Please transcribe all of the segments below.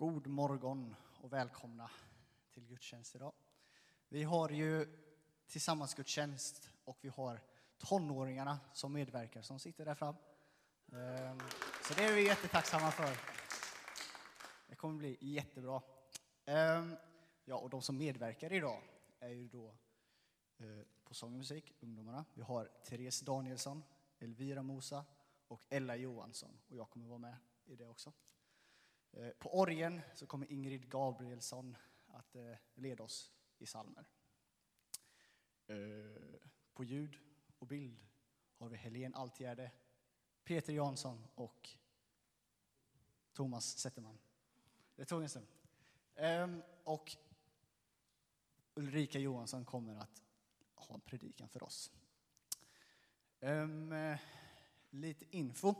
God morgon och välkomna till gudstjänst idag. Vi har ju tillsammansgudstjänst och vi har tonåringarna som medverkar som sitter där fram. Ehm, så det är vi jättetacksamma för. Det kommer bli jättebra. Ehm, ja, och de som medverkar idag är ju då eh, på sång och musik, ungdomarna. Vi har Therese Danielsson, Elvira Mosa och Ella Johansson. Och jag kommer vara med i det också. Eh, på orgen så kommer Ingrid Gabrielsson att eh, leda oss i salmer. Eh, på ljud och bild har vi Helene Altgärde, Peter Jansson och Thomas Zetterman. Det tog en stund. Ehm, och Ulrika Johansson kommer att ha en predikan för oss. Ehm, lite info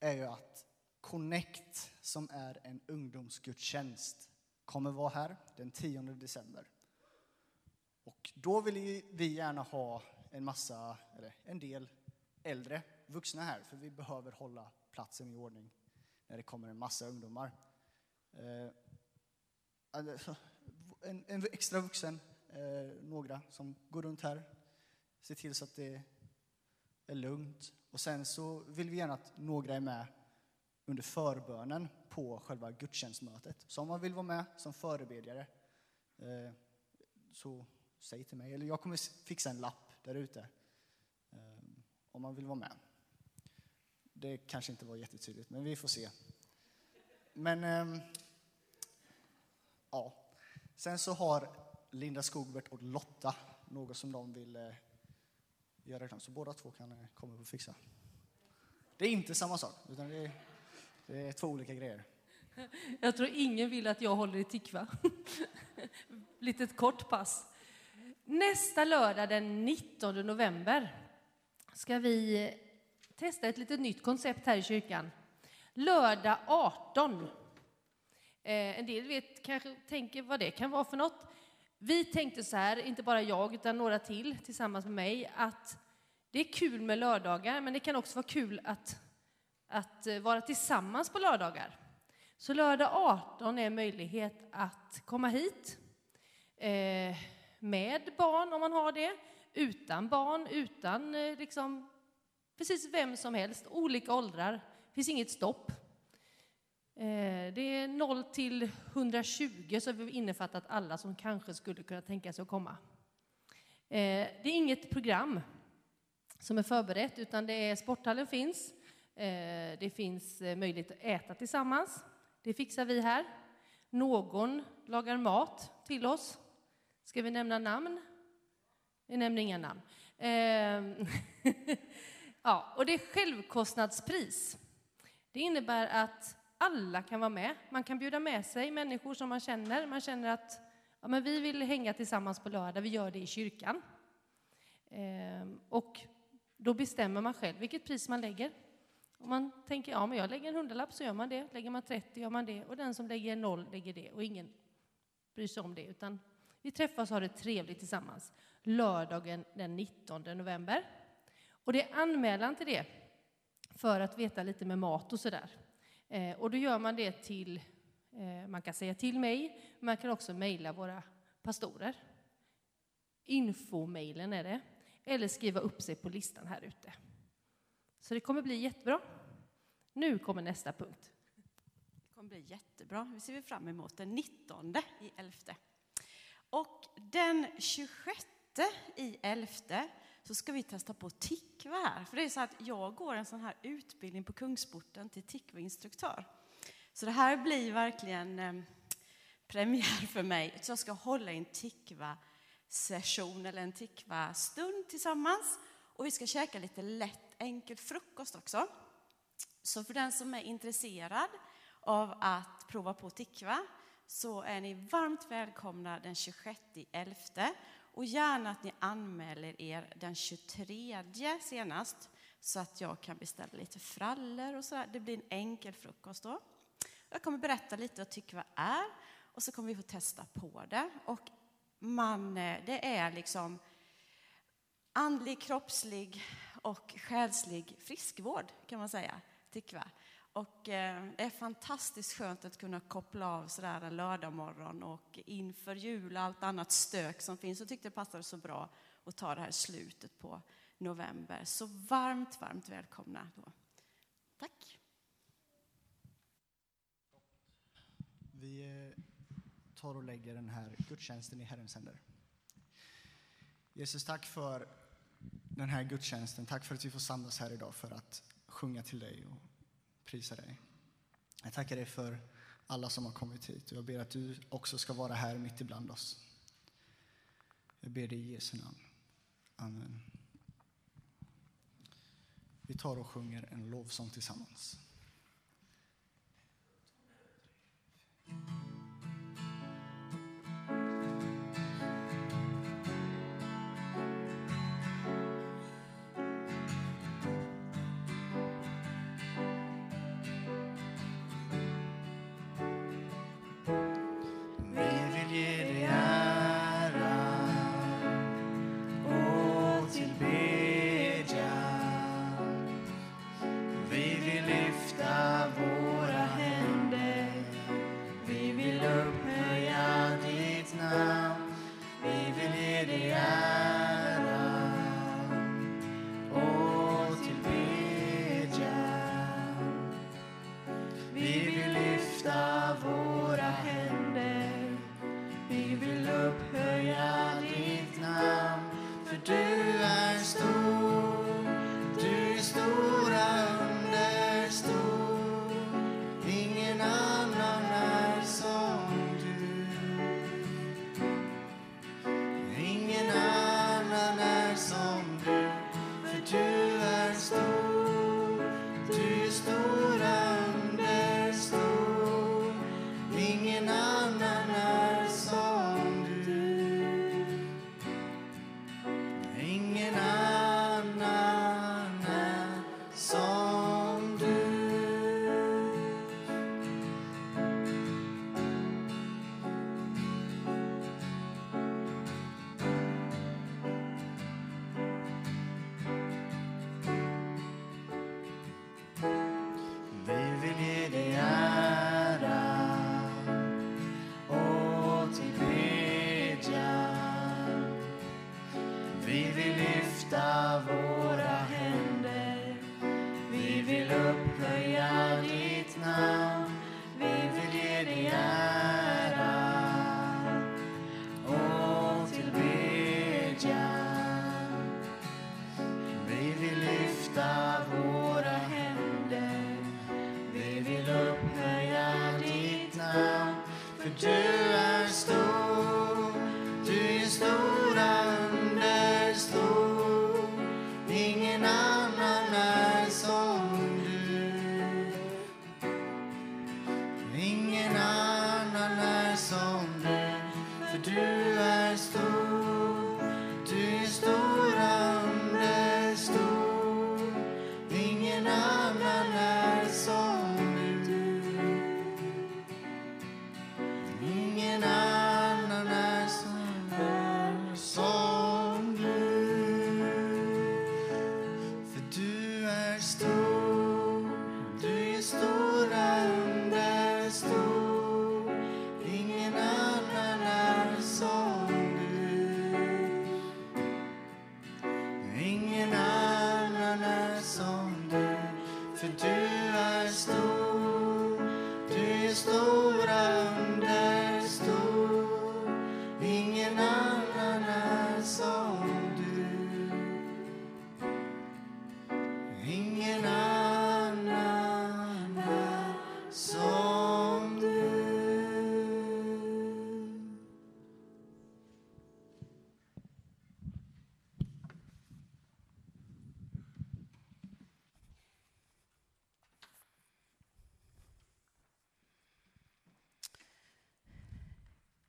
är ju att Connect, som är en ungdomsgudstjänst, kommer vara här den 10 december. Och då vill vi gärna ha en massa, eller en del äldre vuxna här, för vi behöver hålla platsen i ordning när det kommer en massa ungdomar. Eh, alltså, en, en extra vuxen, eh, några som går runt här, ser till så att det är lugnt. Och sen så vill vi gärna att några är med under förbönen på själva gudstjänstmötet. Så om man vill vara med som förebedjare, eh, så säg till mig. Eller jag kommer fixa en lapp där ute eh, om man vill vara med. Det kanske inte var jättetydligt, men vi får se. Men ehm, ja, sen så har Linda Skogbert och Lotta något som de vill eh, göra reklam. Så båda två kan eh, komma upp och fixa. Det är inte samma sak, utan det är, det är två olika grejer. Jag tror ingen vill att jag håller i Tikva. Litet kort pass. Nästa lördag den 19 november ska vi testa ett litet nytt koncept här i kyrkan. Lördag 18. Eh, en del vet, kanske tänker vad det kan vara för något. Vi tänkte så här, inte bara jag utan några till tillsammans med mig, att det är kul med lördagar men det kan också vara kul att, att eh, vara tillsammans på lördagar. Så lördag 18 är en möjlighet att komma hit eh, med barn om man har det, utan barn, utan eh, liksom precis vem som helst, olika åldrar. Det finns inget stopp. Eh, det är 0 till 120 så vi innefattat alla som kanske skulle kunna tänka sig att komma. Eh, det är inget program som är förberett utan det är sporthallen finns. Eh, det finns eh, möjlighet att äta tillsammans. Det fixar vi här. Någon lagar mat till oss. Ska vi nämna namn? Vi nämner inga namn. Ehm, ja, och det är självkostnadspris. Det innebär att alla kan vara med. Man kan bjuda med sig människor som man känner. Man känner att ja, men vi vill hänga tillsammans på lördag, vi gör det i kyrkan. Ehm, och då bestämmer man själv vilket pris man lägger. Om man tänker, ja men jag lägger en hundralapp så gör man det. Lägger man 30 gör man det. Och den som lägger noll lägger det. Och ingen bryr sig om det. Utan vi träffas och har det trevligt tillsammans. Lördagen den 19 november. Och det är anmälan till det. För att veta lite med mat och sådär. Eh, och då gör man det till, eh, man kan säga till mig, man kan också mejla våra pastorer. Infomailen är det. Eller skriva upp sig på listan här ute. Så det kommer bli jättebra. Nu kommer nästa punkt. Det kommer bli jättebra. Vi ser fram emot den 19 i 11. Och den 26 i 11 så ska vi testa på tikva här. För det är så att jag går en sån här utbildning på Kungsporten till tikva-instruktör. Så det här blir verkligen eh, premiär för mig. Så jag ska hålla en tikva-session eller en tikva-stund tillsammans. Och vi ska käka lite lätt enkel frukost också. Så för den som är intresserad av att prova på tikva så är ni varmt välkomna den 26 11 och gärna att ni anmäler er den 23 senast så att jag kan beställa lite frallor och så. Det blir en enkel frukost då. Jag kommer berätta lite vad tikva är och så kommer vi få testa på det. Och man, eh, det är liksom andlig, kroppslig och själslig friskvård kan man säga, tikva. Och eh, det är fantastiskt skönt att kunna koppla av sådär en lördag morgon och inför jul och allt annat stök som finns så tyckte det passade så bra att ta det här slutet på november. Så varmt, varmt välkomna då. Tack. Vi eh, tar och lägger den här gudstjänsten i Herrens händer. Jesus, tack för den här gudstjänsten. Tack för att vi får samlas här idag för att sjunga till dig och prisa dig. Jag tackar dig för alla som har kommit hit och jag ber att du också ska vara här mitt ibland oss. Jag ber dig i Jesu namn. Amen. Vi tar och sjunger en lovsång tillsammans.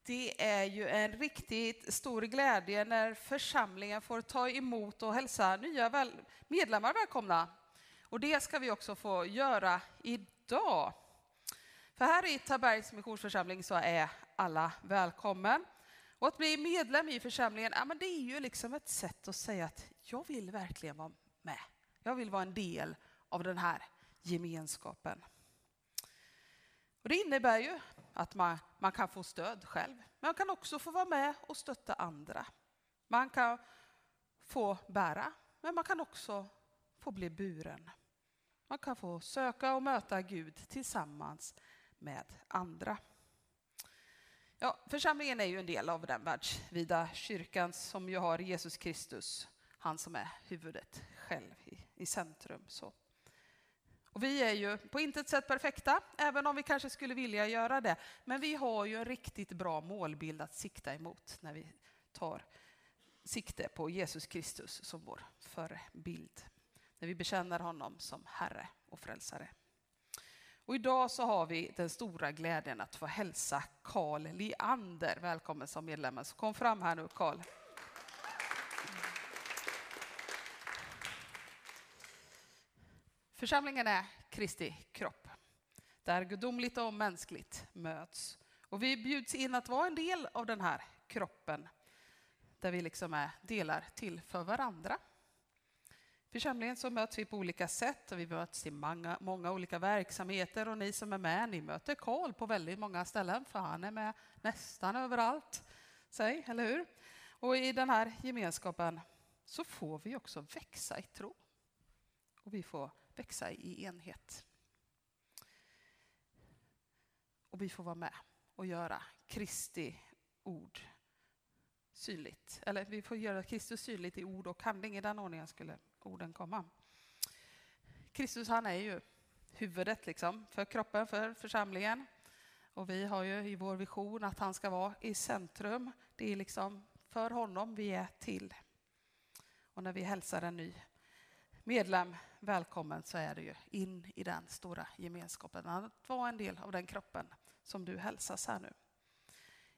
Det är ju en riktigt stor glädje när församlingen får ta emot och hälsa nya väl medlemmar välkomna. Och det ska vi också få göra idag. För här i Tabergs Missionsförsamling så är alla välkommen. Och att bli medlem i församlingen, ja, men det är ju liksom ett sätt att säga att jag vill verkligen vara med. Jag vill vara en del av den här gemenskapen. Och det innebär ju att man, man kan få stöd själv, men man kan också få vara med och stötta andra. Man kan få bära, men man kan också få bli buren. Man kan få söka och möta Gud tillsammans med andra. Ja, församlingen är ju en del av den världsvida kyrkan som ju har Jesus Kristus, han som är huvudet själv i, i centrum. Så. Och vi är ju på intet sätt perfekta, även om vi kanske skulle vilja göra det. Men vi har ju en riktigt bra målbild att sikta emot när vi tar sikte på Jesus Kristus som vår förebild. När vi bekänner honom som Herre och Frälsare. Och idag så har vi den stora glädjen att få hälsa Karl Leander välkommen som medlem. Så kom fram här nu Karl. Församlingen är Kristi kropp, där gudomligt och mänskligt möts. Och vi bjuds in att vara en del av den här kroppen, där vi liksom är delar till för varandra. Församlingen så möts vi på olika sätt och vi möts i många, många olika verksamheter och ni som är med, ni möter Karl på väldigt många ställen för han är med nästan överallt. Säg, eller hur? Och i den här gemenskapen så får vi också växa i tro. Och vi får växa i enhet. Och vi får vara med och göra Kristi ord synligt. Eller vi får göra Kristus synligt i ord och handling. I den ordningen skulle orden komma. Kristus han är ju huvudet liksom, för kroppen, för församlingen. Och vi har ju i vår vision att han ska vara i centrum. Det är liksom för honom vi är till. Och när vi hälsar en ny medlem välkommen så är du ju in i den stora gemenskapen. Att vara en del av den kroppen som du hälsas här nu.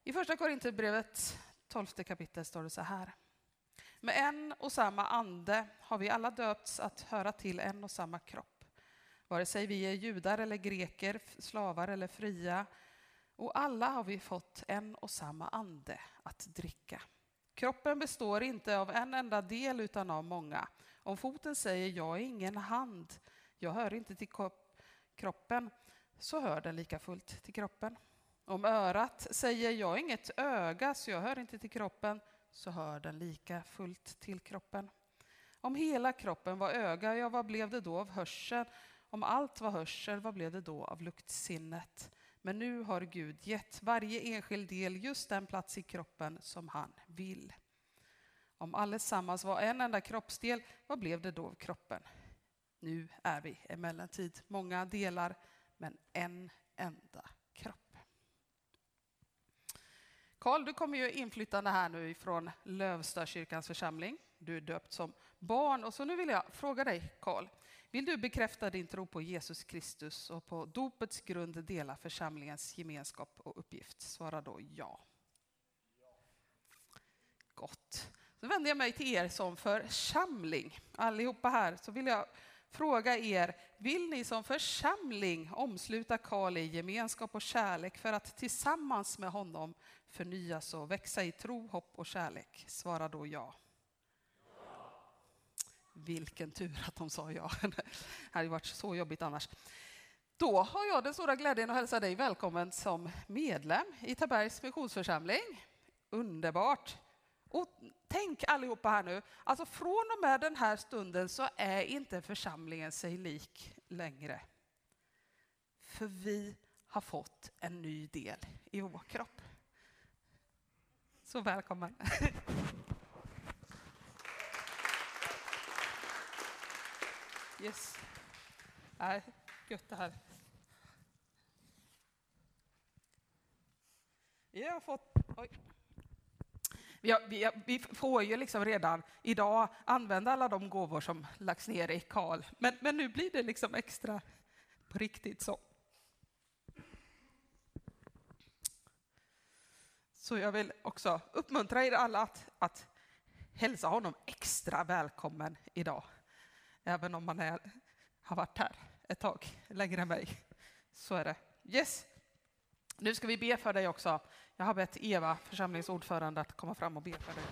I första Korinthierbrevet 12 kapitel står det så här. Med en och samma ande har vi alla döpts att höra till en och samma kropp. Vare sig vi är judar eller greker, slavar eller fria. Och alla har vi fått en och samma ande att dricka. Kroppen består inte av en enda del utan av många. Om foten säger jag är ingen hand, jag hör inte till kroppen, så hör den lika fullt till kroppen. Om örat säger jag är inget öga, så jag hör inte till kroppen, så hör den lika fullt till kroppen. Om hela kroppen var öga, ja, vad blev det då av hörseln? Om allt var hörsel, vad blev det då av luktsinnet? Men nu har Gud gett varje enskild del just den plats i kroppen som han vill. Om allesammans var en enda kroppsdel, vad blev det då av kroppen? Nu är vi emellertid många delar, men en enda kropp. Karl, du kommer ju inflyttande här nu från Lövsta kyrkans församling. Du är döpt som barn. Och så nu vill jag fråga dig, Karl. Vill du bekräfta din tro på Jesus Kristus och på dopets grund dela församlingens gemenskap och uppgift? Svara då ja. Gott. Så vänder jag mig till er som församling, allihopa här, så vill jag fråga er, vill ni som församling omsluta Karl i gemenskap och kärlek för att tillsammans med honom förnyas och växa i tro, hopp och kärlek? Svara då ja. ja. Vilken tur att de sa ja. Det hade varit så jobbigt annars. Då har jag den stora glädjen att hälsa dig välkommen som medlem i Tabergs missionsförsamling. Underbart! Och tänk allihopa här nu, alltså från och med den här stunden så är inte församlingen sig lik längre. För vi har fått en ny del i vår kropp. Så välkommen. Yes. Nej, gött det här. Vi har fått... Oj. Vi, har, vi, vi, får ju liksom redan idag använda alla de gåvor som lagts ner i Karl, men, men nu blir det liksom extra på riktigt så. Så jag vill också uppmuntra er alla att, att hälsa honom extra välkommen idag. Även om man är, har varit här ett tag längre än mig. Så är det. Yes. Nu ska vi be för dig också. Jag har bett Eva, församlingsordförande, att komma fram och be för dig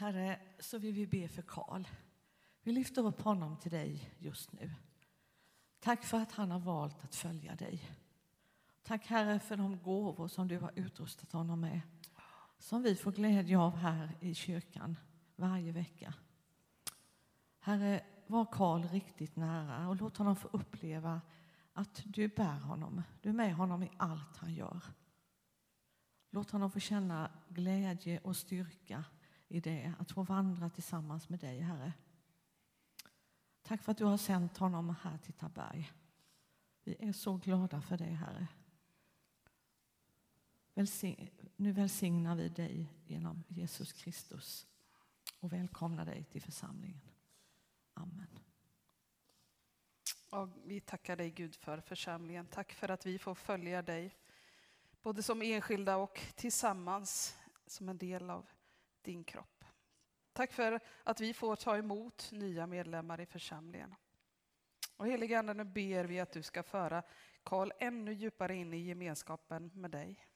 Herre, så vill vi be för Karl. Vi lyfter upp honom till dig just nu. Tack för att han har valt att följa dig. Tack Herre för de gåvor som du har utrustat honom med. Som vi får glädje av här i kyrkan varje vecka. Herre, var Karl riktigt nära och låt honom få uppleva att du bär honom. Du är med honom i allt han gör. Låt honom få känna glädje och styrka i det, att få vandra tillsammans med dig, Herre. Tack för att du har sänt honom här till Taberg. Vi är så glada för det, Herre nu välsignar vi dig genom Jesus Kristus och välkomnar dig till församlingen. Amen. Och vi tackar dig Gud för församlingen. Tack för att vi får följa dig, både som enskilda och tillsammans som en del av din kropp. Tack för att vi får ta emot nya medlemmar i församlingen. Och helige Ande, nu ber vi att du ska föra Karl ännu djupare in i gemenskapen med dig.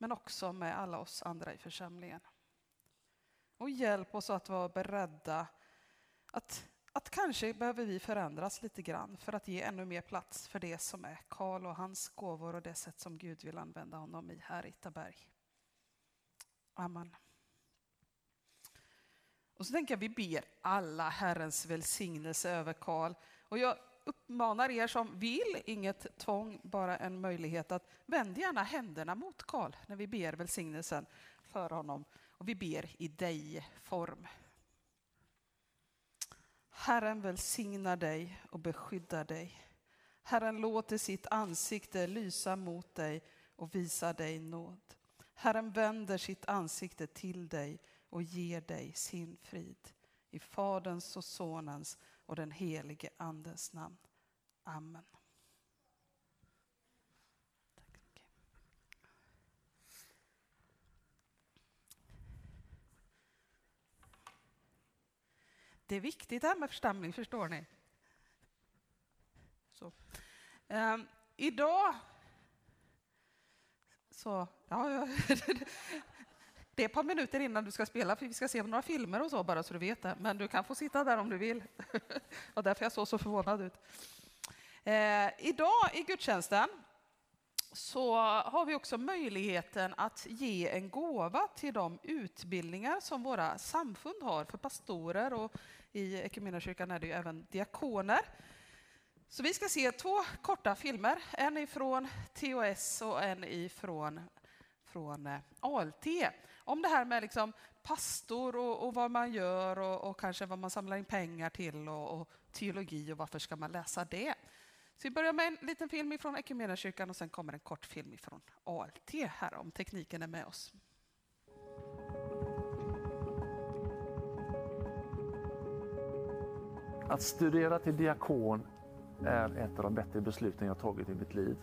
Men också med alla oss andra i församlingen. Och hjälp oss att vara beredda att, att kanske behöver vi förändras lite grann för att ge ännu mer plats för det som är Karl och hans gåvor och det sätt som Gud vill använda honom i här i Taberg. Amen. Och så tänker jag vi ber alla Herrens välsignelse över Karl. Och jag uppmanar er som vill, inget tvång, bara en möjlighet att vänd gärna händerna mot Karl när vi ber välsignelsen för honom. Och vi ber i dig-form. Herren välsignar dig och beskyddar dig. Herren låter sitt ansikte lysa mot dig och visa dig nåd. Herren vänder sitt ansikte till dig och ger dig sin frid. I Faderns och Sonens och den helige Andens namn. Amen. Det är viktigt det här med församling, förstår ni. Så. Um, idag så, ja, det är ett par minuter innan du ska spela, för vi ska se några filmer och så bara så du vet det. Men du kan få sitta där om du vill. Och därför jag såg så förvånad ut. Eh, idag i gudstjänsten så har vi också möjligheten att ge en gåva till de utbildningar som våra samfund har för pastorer och i Equmeniakyrkan är det ju även diakoner. Så vi ska se två korta filmer, en ifrån TOS och en ifrån från eh, ALT om det här med liksom pastor och, och vad man gör och, och, kanske vad man samlar in pengar till och, och, teologi och varför ska man läsa det. Så vi börjar med en liten film från Equmeniakyrkan och sen kommer en kort film från ALT här om tekniken är med oss. Att studera till diakon är ett av de bättre besluten jag tagit i mitt liv.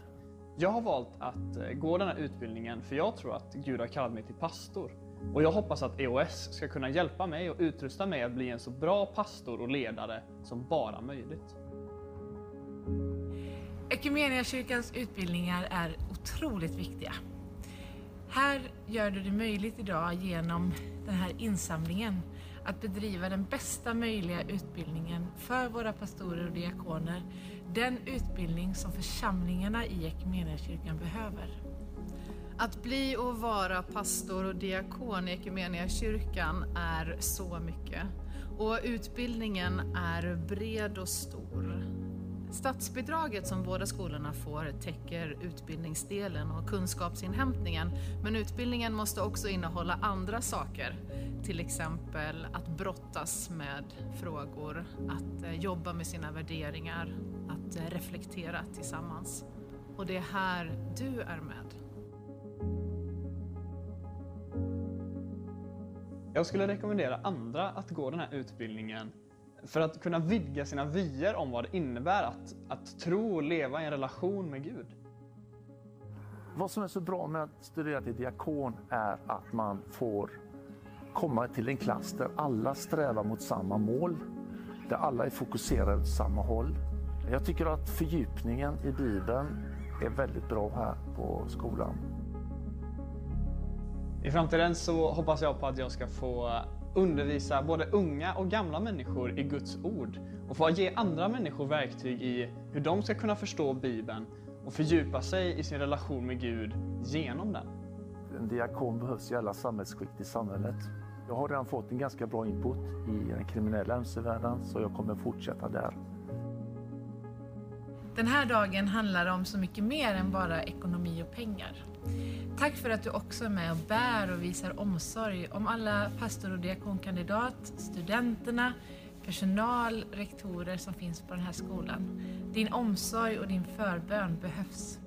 Jag har valt att eh, gå den här utbildningen för jag tror att Gud har kallat mig till pastor. Och jag hoppas att EOS ska kunna hjälpa mig och utrusta mig att bli en så bra pastor och ledare som bara möjligt. Equmeniakyrkans utbildningar är otroligt viktiga. Här gör du det möjligt idag genom den här insamlingen att bedriva den bästa möjliga utbildningen för våra pastorer och diakoner. Den utbildning som församlingarna i Equmeniakyrkan behöver. Att bli och vara pastor och diakon i kyrkan är så mycket. Och utbildningen är bred och stor. Statsbidraget som båda skolorna får täcker utbildningsdelen och kunskapsinhämtningen, men utbildningen måste också innehålla andra saker. Till exempel att brottas med frågor, att eh, jobba med sina värderingar, att eh, reflektera tillsammans. Och det är här du är med. Jag skulle rekommendera andra att gå den här utbildningen för att kunna vidga sina vyer om vad det innebär att, att tro och leva i en relation med Gud. Vad som är så bra med att studera till diakon är att man får komma till en klass där alla strävar mot samma mål, där alla är fokuserade åt samma håll. Jag tycker att fördjupningen i Bibeln är väldigt bra här på skolan. I framtiden så hoppas jag på att jag ska få undervisa både unga och gamla människor i Guds ord och få ge andra människor verktyg i hur de ska kunna förstå Bibeln och fördjupa sig i sin relation med Gud genom den. En diakon behövs i alla samhällsskikt i samhället. Jag har redan fått en ganska bra input i den kriminella mc-världen så jag kommer fortsätta där. Den här dagen handlar om så mycket mer än bara ekonomi och pengar. Tack för att du också är med och bär och visar omsorg om alla pastor och diakonkandidat, studenterna, personal, rektorer som finns på den här skolan. Din omsorg och din förbön behövs.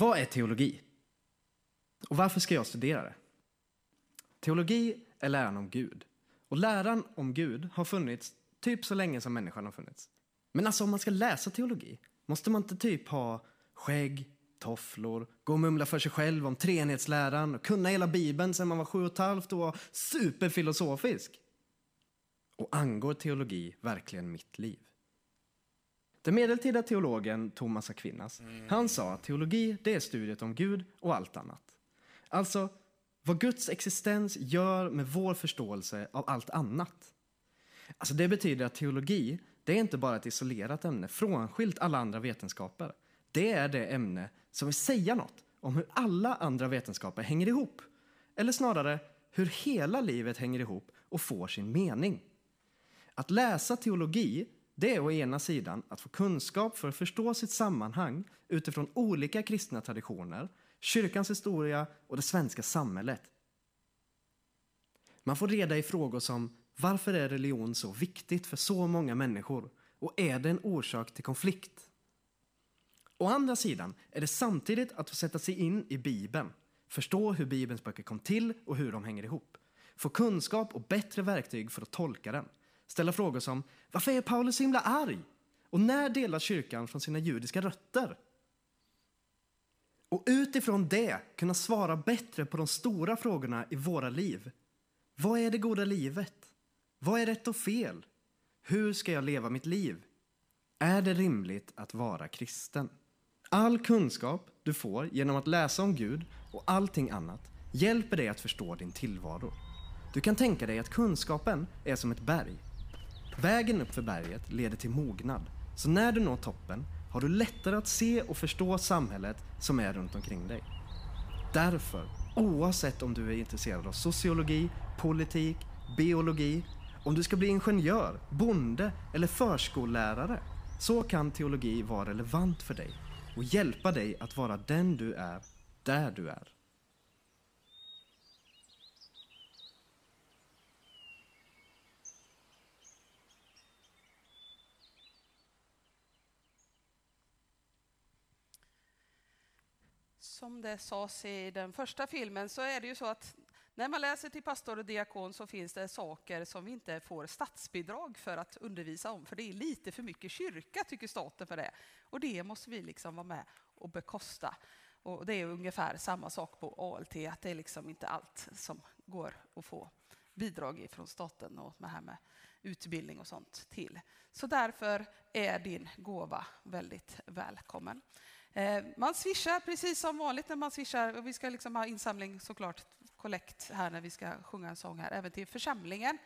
Vad är teologi? Och varför ska jag studera det? Teologi är läran om Gud. Och läran om Gud har funnits typ så länge som människan har funnits. Men alltså om man ska läsa teologi, måste man inte typ ha skägg, tofflor, gå och mumla för sig själv om treenighetsläran och kunna hela bibeln sedan man var sju och ett halvt och vara superfilosofisk? Och angår teologi verkligen mitt liv? Den medeltida teologen Thomas Aquinas, han sa att teologi det är studiet om Gud och allt annat. Alltså vad Guds existens gör med vår förståelse av allt annat. Alltså det betyder att teologi, det är inte bara ett isolerat ämne frånskilt alla andra vetenskaper. Det är det ämne som vill säga något om hur alla andra vetenskaper hänger ihop. Eller snarare hur hela livet hänger ihop och får sin mening. Att läsa teologi det är å ena sidan att få kunskap för att förstå sitt sammanhang utifrån olika kristna traditioner, kyrkans historia och det svenska samhället. Man får reda i frågor som varför är religion så viktigt för så många människor och är det en orsak till konflikt? Å andra sidan är det samtidigt att få sätta sig in i Bibeln, förstå hur Bibelns böcker kom till och hur de hänger ihop, få kunskap och bättre verktyg för att tolka den ställa frågor som varför är Paulus så himla arg? Och när delar kyrkan från sina judiska rötter? Och utifrån det kunna svara bättre på de stora frågorna i våra liv. Vad är det goda livet? Vad är rätt och fel? Hur ska jag leva mitt liv? Är det rimligt att vara kristen? All kunskap du får genom att läsa om Gud och allting annat hjälper dig att förstå din tillvaro. Du kan tänka dig att kunskapen är som ett berg Vägen upp för berget leder till mognad. Så när du når toppen har du lättare att se och förstå samhället som är runt omkring dig. Därför, oavsett om du är intresserad av sociologi, politik, biologi, om du ska bli ingenjör, bonde eller förskollärare, så kan teologi vara relevant för dig och hjälpa dig att vara den du är, där du är. Som det sades i den första filmen så är det ju så att när man läser till pastor och diakon så finns det saker som vi inte får statsbidrag för att undervisa om, för det är lite för mycket kyrka tycker staten för det. Och det måste vi liksom vara med och bekosta. Och det är ungefär samma sak på ALT, att det är liksom inte allt som går att få bidrag ifrån staten och med här med utbildning och sånt till. Så därför är din gåva väldigt välkommen. Eh, man swishar precis som vanligt när man swishar. Och vi ska liksom ha insamling såklart, kollekt här när vi ska sjunga en sång här, även till församlingen.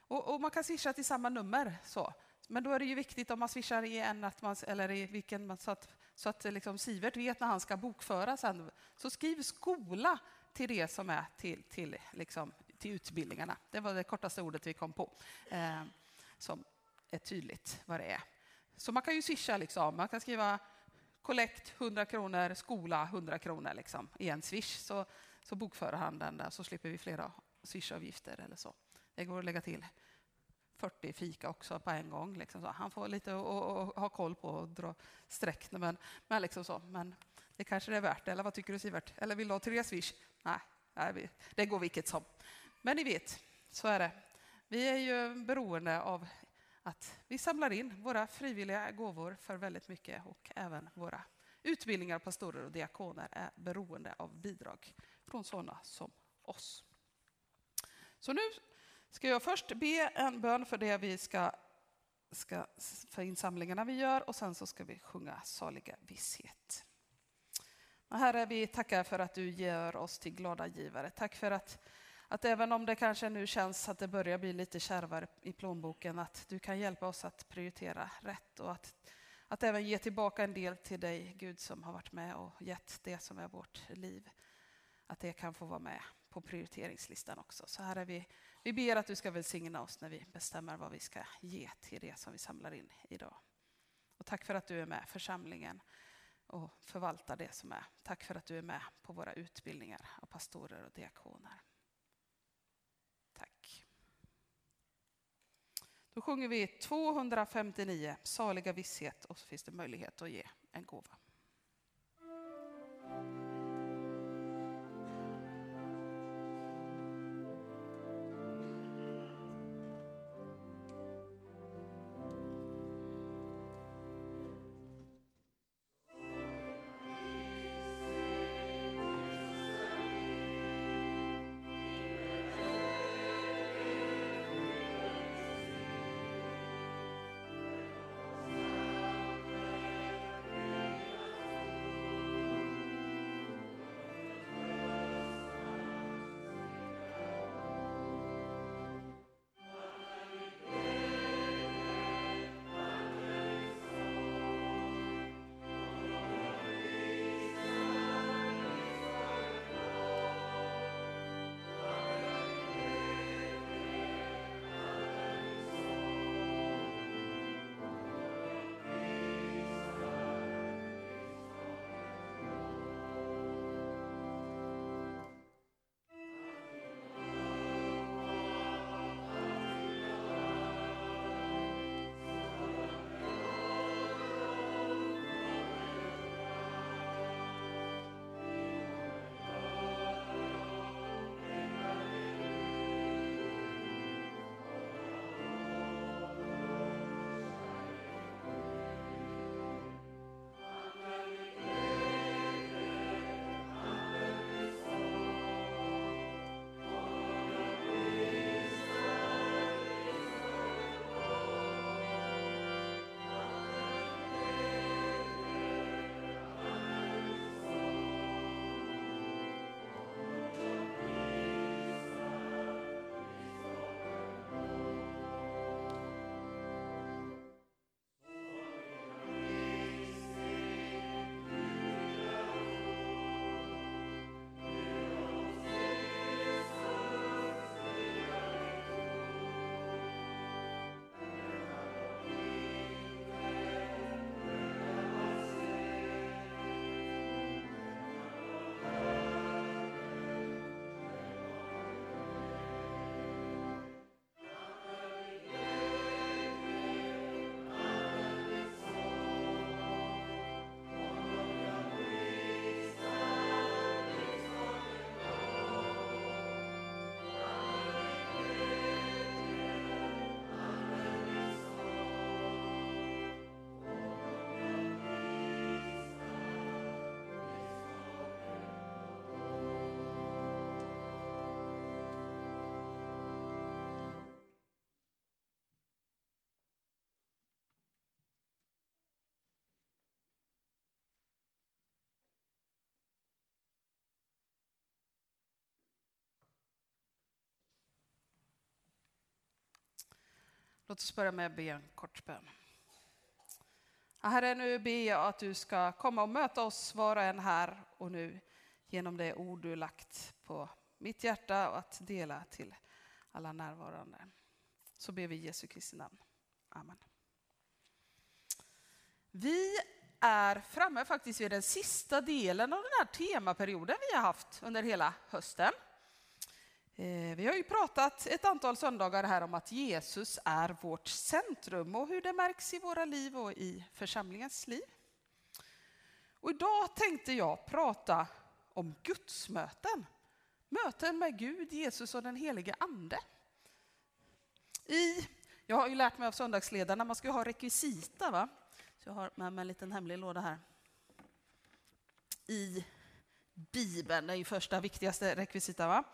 Och, och, man kan swisha till samma nummer. Så. Men då är det ju viktigt om man swishar i en att man, eller i vilken, så att, så att eh, liksom Sivert vet när han ska bokföra sen. Så skriv skola till det som är till, till, liksom, till utbildningarna. Det var det kortaste ordet vi kom på. Eh, som är tydligt vad det är. Så man kan ju swisha liksom. Man kan skriva kollekt 100 kronor, skola 100 kronor liksom, i en swish. Så, så bokför han den där så slipper vi flera swishavgifter eller så. Det går att lägga till 40 fika också på en gång. Liksom så. Han får lite att ha koll på och dra streck. Men, men, liksom så. men det kanske det är värt Eller vad tycker du Sivert? Eller vill du ha tre swish? Nej, det går vilket som. Men ni vet, så är det. Vi är ju beroende av att vi samlar in våra frivilliga gåvor för väldigt mycket och även våra utbildningar, pastorer och diakoner är beroende av bidrag från sådana som oss. Så nu ska jag först be en bön för det vi ska, ska för insamlingarna vi gör och sen så ska vi sjunga saliga visshet. Och herre, vi tackar för att du gör oss till glada givare. Tack för att, att även om det kanske nu känns att det börjar bli lite kärvare i plånboken, att du kan hjälpa oss att prioritera rätt och att, att även ge tillbaka en del till dig, Gud, som har varit med och gett det som är vårt liv. Att det kan få vara med på prioriteringslistan också. Så Herre, vi, vi ber att du ska välsigna oss när vi bestämmer vad vi ska ge till det som vi samlar in idag. Och tack för att du är med församlingen och förvaltar det som är. Tack för att du är med på våra utbildningar av pastorer och diakoner. Tack. Då sjunger vi 259, Saliga visshet, och så finns det möjlighet att ge en gåva. Låt oss börja med att be en kort bön. Herre, nu ber jag att du ska komma och möta oss var och en här och nu genom det ord du lagt på mitt hjärta och att dela till alla närvarande. Så ber vi i Jesu Kristi namn. Amen. Vi är framme faktiskt vid den sista delen av den här temaperioden vi har haft under hela hösten. Eh, vi har ju pratat ett antal söndagar här om att Jesus är vårt centrum och hur det märks i våra liv och i församlingens liv. Och idag tänkte jag prata om gudsmöten. Möten med Gud, Jesus och den helige Ande. I, jag har ju lärt mig av söndagsledarna, man ska ju ha rekvisita. Va? Så jag har med mig en liten hemlig låda här. I Bibeln, det är ju första viktigaste rekvisita. Va?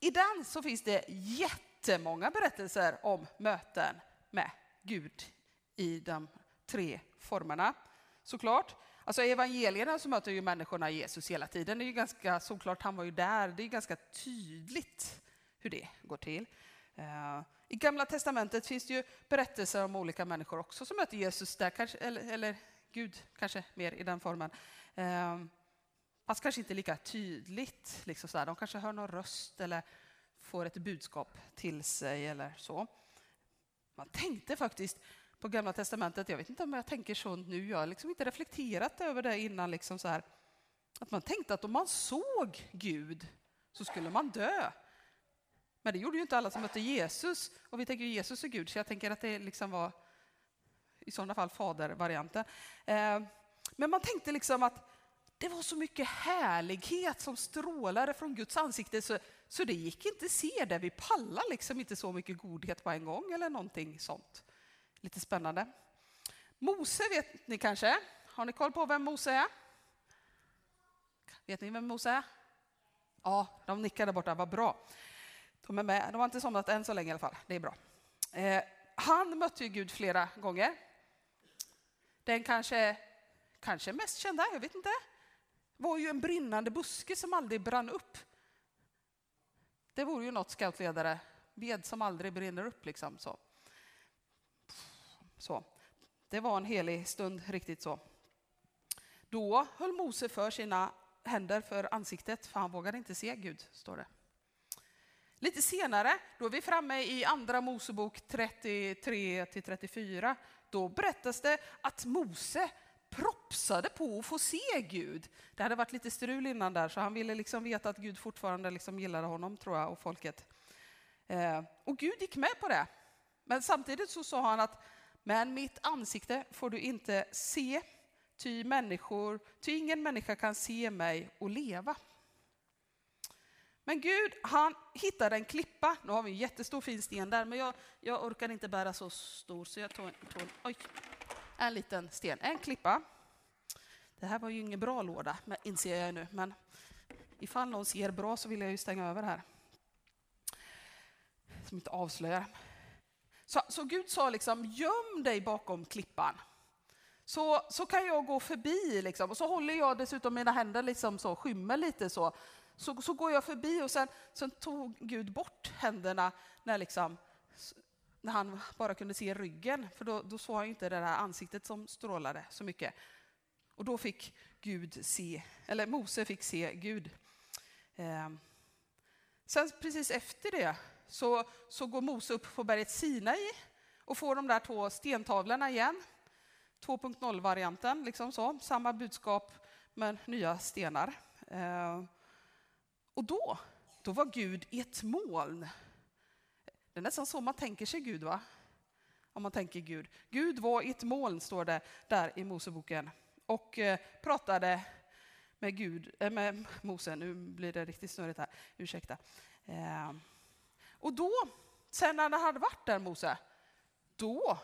I den så finns det jättemånga berättelser om möten med Gud i de tre formerna. Såklart. Alltså I evangelierna så möter ju människorna Jesus hela tiden. Det är ju ganska såklart, han var ju där. Det är ganska tydligt hur det går till. Eh, I Gamla Testamentet finns det ju berättelser om olika människor också som möter Jesus där, kanske, eller, eller Gud kanske mer i den formen. Eh, Fast kanske inte lika tydligt. Liksom så här. De kanske hör någon röst eller får ett budskap till sig eller så. Man tänkte faktiskt på Gamla Testamentet, jag vet inte om jag tänker så nu, jag har liksom inte reflekterat över det innan, liksom så här, att man tänkte att om man såg Gud så skulle man dö. Men det gjorde ju inte alla som mötte Jesus, och vi tänker ju Jesus är Gud, så jag tänker att det liksom var i sådana fall fadervarianten. Eh, men man tänkte liksom att det var så mycket härlighet som strålade från Guds ansikte så, så det gick inte att se det. Vi pallar liksom inte så mycket godhet på en gång eller någonting sånt. Lite spännande. Mose vet ni kanske? Har ni koll på vem Mose är? Vet ni vem Mose är? Ja, de nickar där borta, vad bra. De är med. De har inte somnat än så länge i alla fall. Det är bra. Eh, han mötte ju Gud flera gånger. Den kanske, kanske mest kända, jag vet inte, var ju en brinnande buske som aldrig brann upp. Det vore ju något scoutledare, ved som aldrig brinner upp. Liksom, så. Så. Det var en helig stund, riktigt så. Då höll Mose för sina händer för ansiktet, för han vågade inte se Gud, står det. Lite senare, då är vi framme i Andra Mosebok 33-34, då berättas det att Mose propsade på att få se Gud. Det hade varit lite strul innan där, så han ville liksom veta att Gud fortfarande liksom gillade honom, tror jag, och folket. Eh, och Gud gick med på det. Men samtidigt så sa han att men mitt ansikte får du inte se, ty, människor, ty ingen människa kan se mig och leva. Men Gud, han hittade en klippa. Nu har vi en jättestor fin sten där, men jag, jag orkar inte bära så stor, så jag tog, tog oj, en liten sten, en klippa. Det här var ju ingen bra låda, inser jag nu, men ifall någon ser bra så vill jag ju stänga över här. Som inte avslöjar. Så, så Gud sa liksom, göm dig bakom klippan. Så, så kan jag gå förbi liksom. och så håller jag dessutom mina händer liksom så, skymmer lite så. Så, så går jag förbi och sen, sen tog Gud bort händerna när, liksom, när han bara kunde se ryggen. För då, då såg han inte det där ansiktet som strålade så mycket. Och då fick Gud se, eller Mose fick se Gud. Eh. Sen precis efter det så, så går Mose upp på berget Sinai och får de där två stentavlorna igen. 2.0-varianten, liksom så. samma budskap men nya stenar. Eh, och då, då var Gud i ett moln. Det är nästan så man tänker sig Gud, va? Om man tänker Gud. Gud var i ett moln, står det där i Moseboken, och eh, pratade med Gud, äh, med Mose. Nu blir det riktigt snurrigt här, ursäkta. Eh, och då, sen när han hade varit där, Mose, då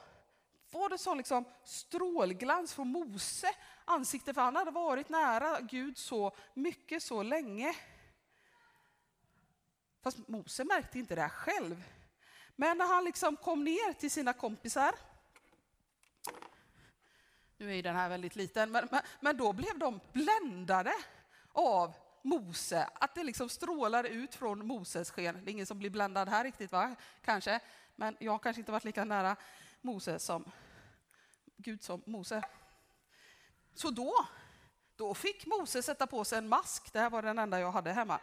var det sån liksom strålglans från Mose ansikte, för han hade varit nära Gud så mycket, så länge. Fast Mose märkte inte det här själv. Men när han liksom kom ner till sina kompisar, nu är ju den här väldigt liten, men, men, men då blev de bländade av Mose, att det liksom strålar ut från Moses sken. Det är ingen som blir bländad här riktigt, va? Kanske. Men jag har kanske inte varit lika nära Mose som Gud som Mose. Så då, då fick Mose sätta på sig en mask. Det här var den enda jag hade hemma.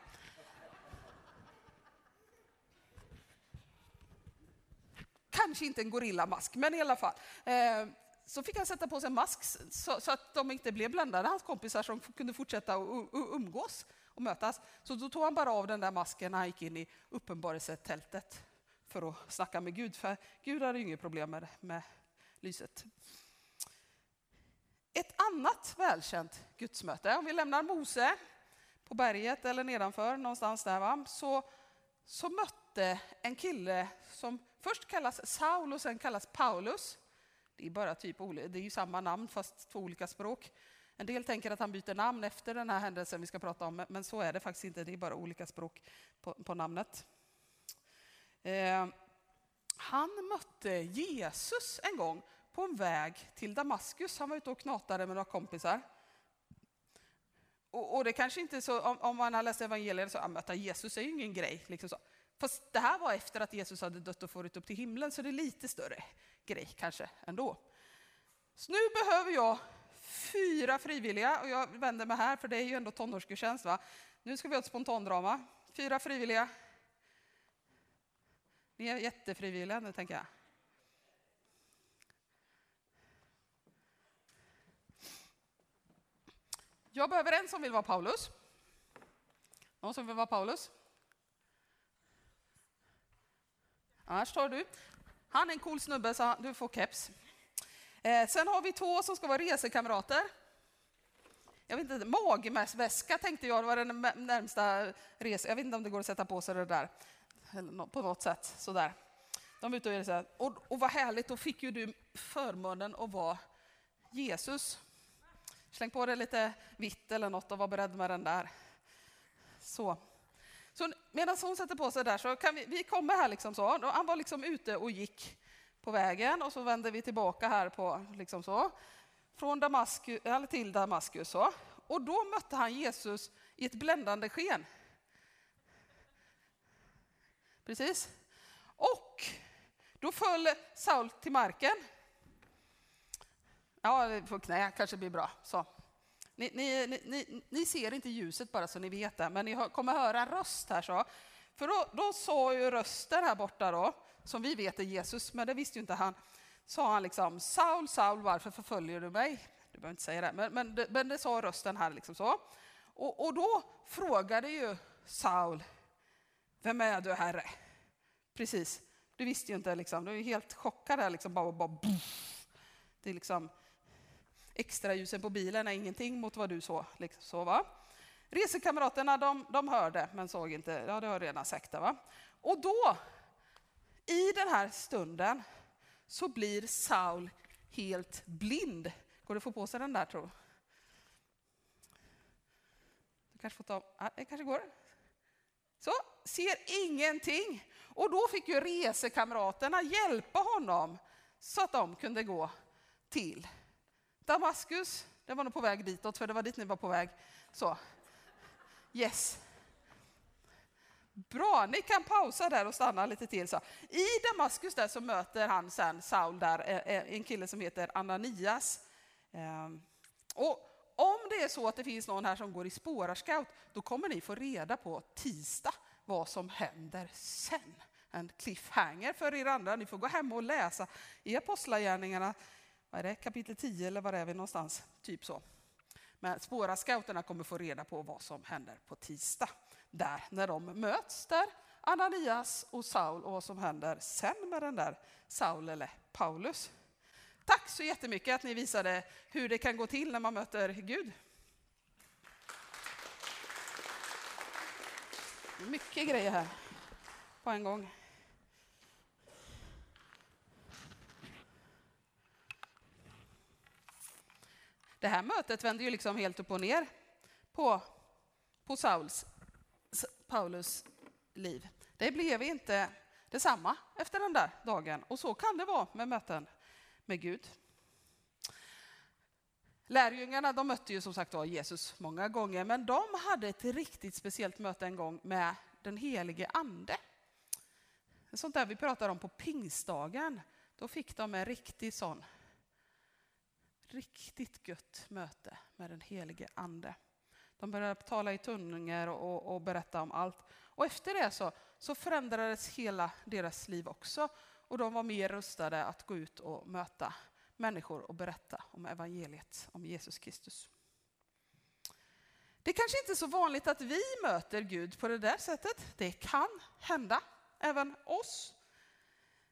Kanske inte en gorillamask, men i alla fall. Eh, så fick han sätta på sig en mask så, så, att de inte blev bländade, hans kompisar som kunde fortsätta att umgås och mötas. Så då tog han bara av den där masken när han gick in i uppenbarelsetältet för att snacka med Gud, för Gud hade ju inget problem med, med lyset. Ett annat välkänt gudsmöte, om vi lämnar Mose på berget eller nedanför någonstans där, va? Så, så mötte mötte en kille som först kallas Saul och sen kallas Paulus. Det är bara typ, det är ju samma namn fast två olika språk. En del tänker att han byter namn efter den här händelsen vi ska prata om, men så är det faktiskt inte. Det är bara olika språk på, på namnet. Eh, han mötte Jesus en gång på en väg till Damaskus. Han var ute och knatade med några kompisar. Och, och det kanske inte är så, om, om man har läst evangeliet, så att möta Jesus är ju ingen grej. Liksom så. Fast det här var efter att Jesus hade dött och farit upp till himlen, så det är lite större grej kanske ändå. Så nu behöver jag fyra frivilliga, och jag vänder mig här, för det är ju ändå tonårsgudstjänst. Va? Nu ska vi ha ett spontandrama. Fyra frivilliga. Ni är jättefrivilliga nu, tänker jag. Jag behöver en som vill vara Paulus. Någon som vill vara Paulus? Annars tar du. Han är en cool snubbe, så du får keps. Eh, sen har vi två som ska vara resekamrater. Jag vet inte, magväska tänkte jag, det var den närmsta resan. Jag vet inte om det går att sätta på sig det där eller på något sätt. Sådär. De är ute och, reser. och, och vad härligt, då fick ju du förmånen att vara Jesus. Släng på dig lite vitt eller något och var beredd med den där. Så. Medan hon sätter på sig där så kan vi, vi kommer här liksom så. Och Han var liksom ute och gick på vägen och så vänder vi tillbaka här på liksom så. Från Damaskus, eller till Damaskus så. Och då mötte han Jesus i ett bländande sken. Precis. Och då föll Saul till marken. Ja, på knä kanske blir bra. Så. Ni, ni, ni, ni, ser inte ljuset bara så ni vet det, men ni kommer höra en röst här. så. För då, då sa ju rösten här borta då, som vi vet är Jesus, men det visste ju inte han, sa han liksom Saul, Saul, varför förföljer du mig? Du behöver inte säga det, men, men, det, men det sa rösten här liksom så. Och, och då frågade ju Saul, vem är du herre? Precis, du visste ju inte liksom, du är helt chockad här liksom, bara, bara det är liksom extra ljusen på bilen är ingenting mot vad du såg. Liksom så, va? Resekamraterna de, de hörde men såg inte. Ja, det har jag redan sagt. Det, va? Och då, i den här stunden, så blir Saul helt blind. Går det att få på sig den där tror du? Du kanske får ta... Ja, det kanske går. Så, ser ingenting. Och då fick ju resekamraterna hjälpa honom så att de kunde gå till Damaskus. Det var nog på väg ditåt, för det var dit ni var på väg. Så. Yes. Bra, ni kan pausa där och stanna lite till. Så. I Damaskus där så möter han sen Saul där, eh, eh, en kille som heter Ananias. Ehm, och om det är så att det finns någon här som går i spårarscout, då kommer ni få reda på tisdag vad som händer sen. En cliffhanger för er andra. Ni får gå hem och läsa i Apostlagärningarna, vad är det, kapitel 10 eller var är vi någonstans? Typ så. Men spårarscouterna kommer få reda på vad som händer på tisdag. Där, när de möts där, Ananias och Saul och vad som händer sen med den där Saul eller Paulus. Tack så jättemycket att ni visade hur det kan gå till när man möter Gud. Mycket grejer här på en gång. Det här mötet vände ju liksom helt upp och ner på, på Sauls, Paulus liv. Det blev inte detsamma efter den där dagen och så kan det vara med möten med Gud. Lärjungarna de mötte ju som sagt var Jesus många gånger, men de hade ett riktigt speciellt möte en gång med den helige ande. Sånt där vi pratar om på pingstdagen. Då fick de en riktig sån riktigt gött möte med den helige ande. De började tala i tungor och, och berätta om allt. Och efter det så, så förändrades hela deras liv också. Och de var mer rustade att gå ut och möta människor och berätta om evangeliet, om Jesus Kristus. Det är kanske inte är så vanligt att vi möter Gud på det där sättet. Det kan hända även oss.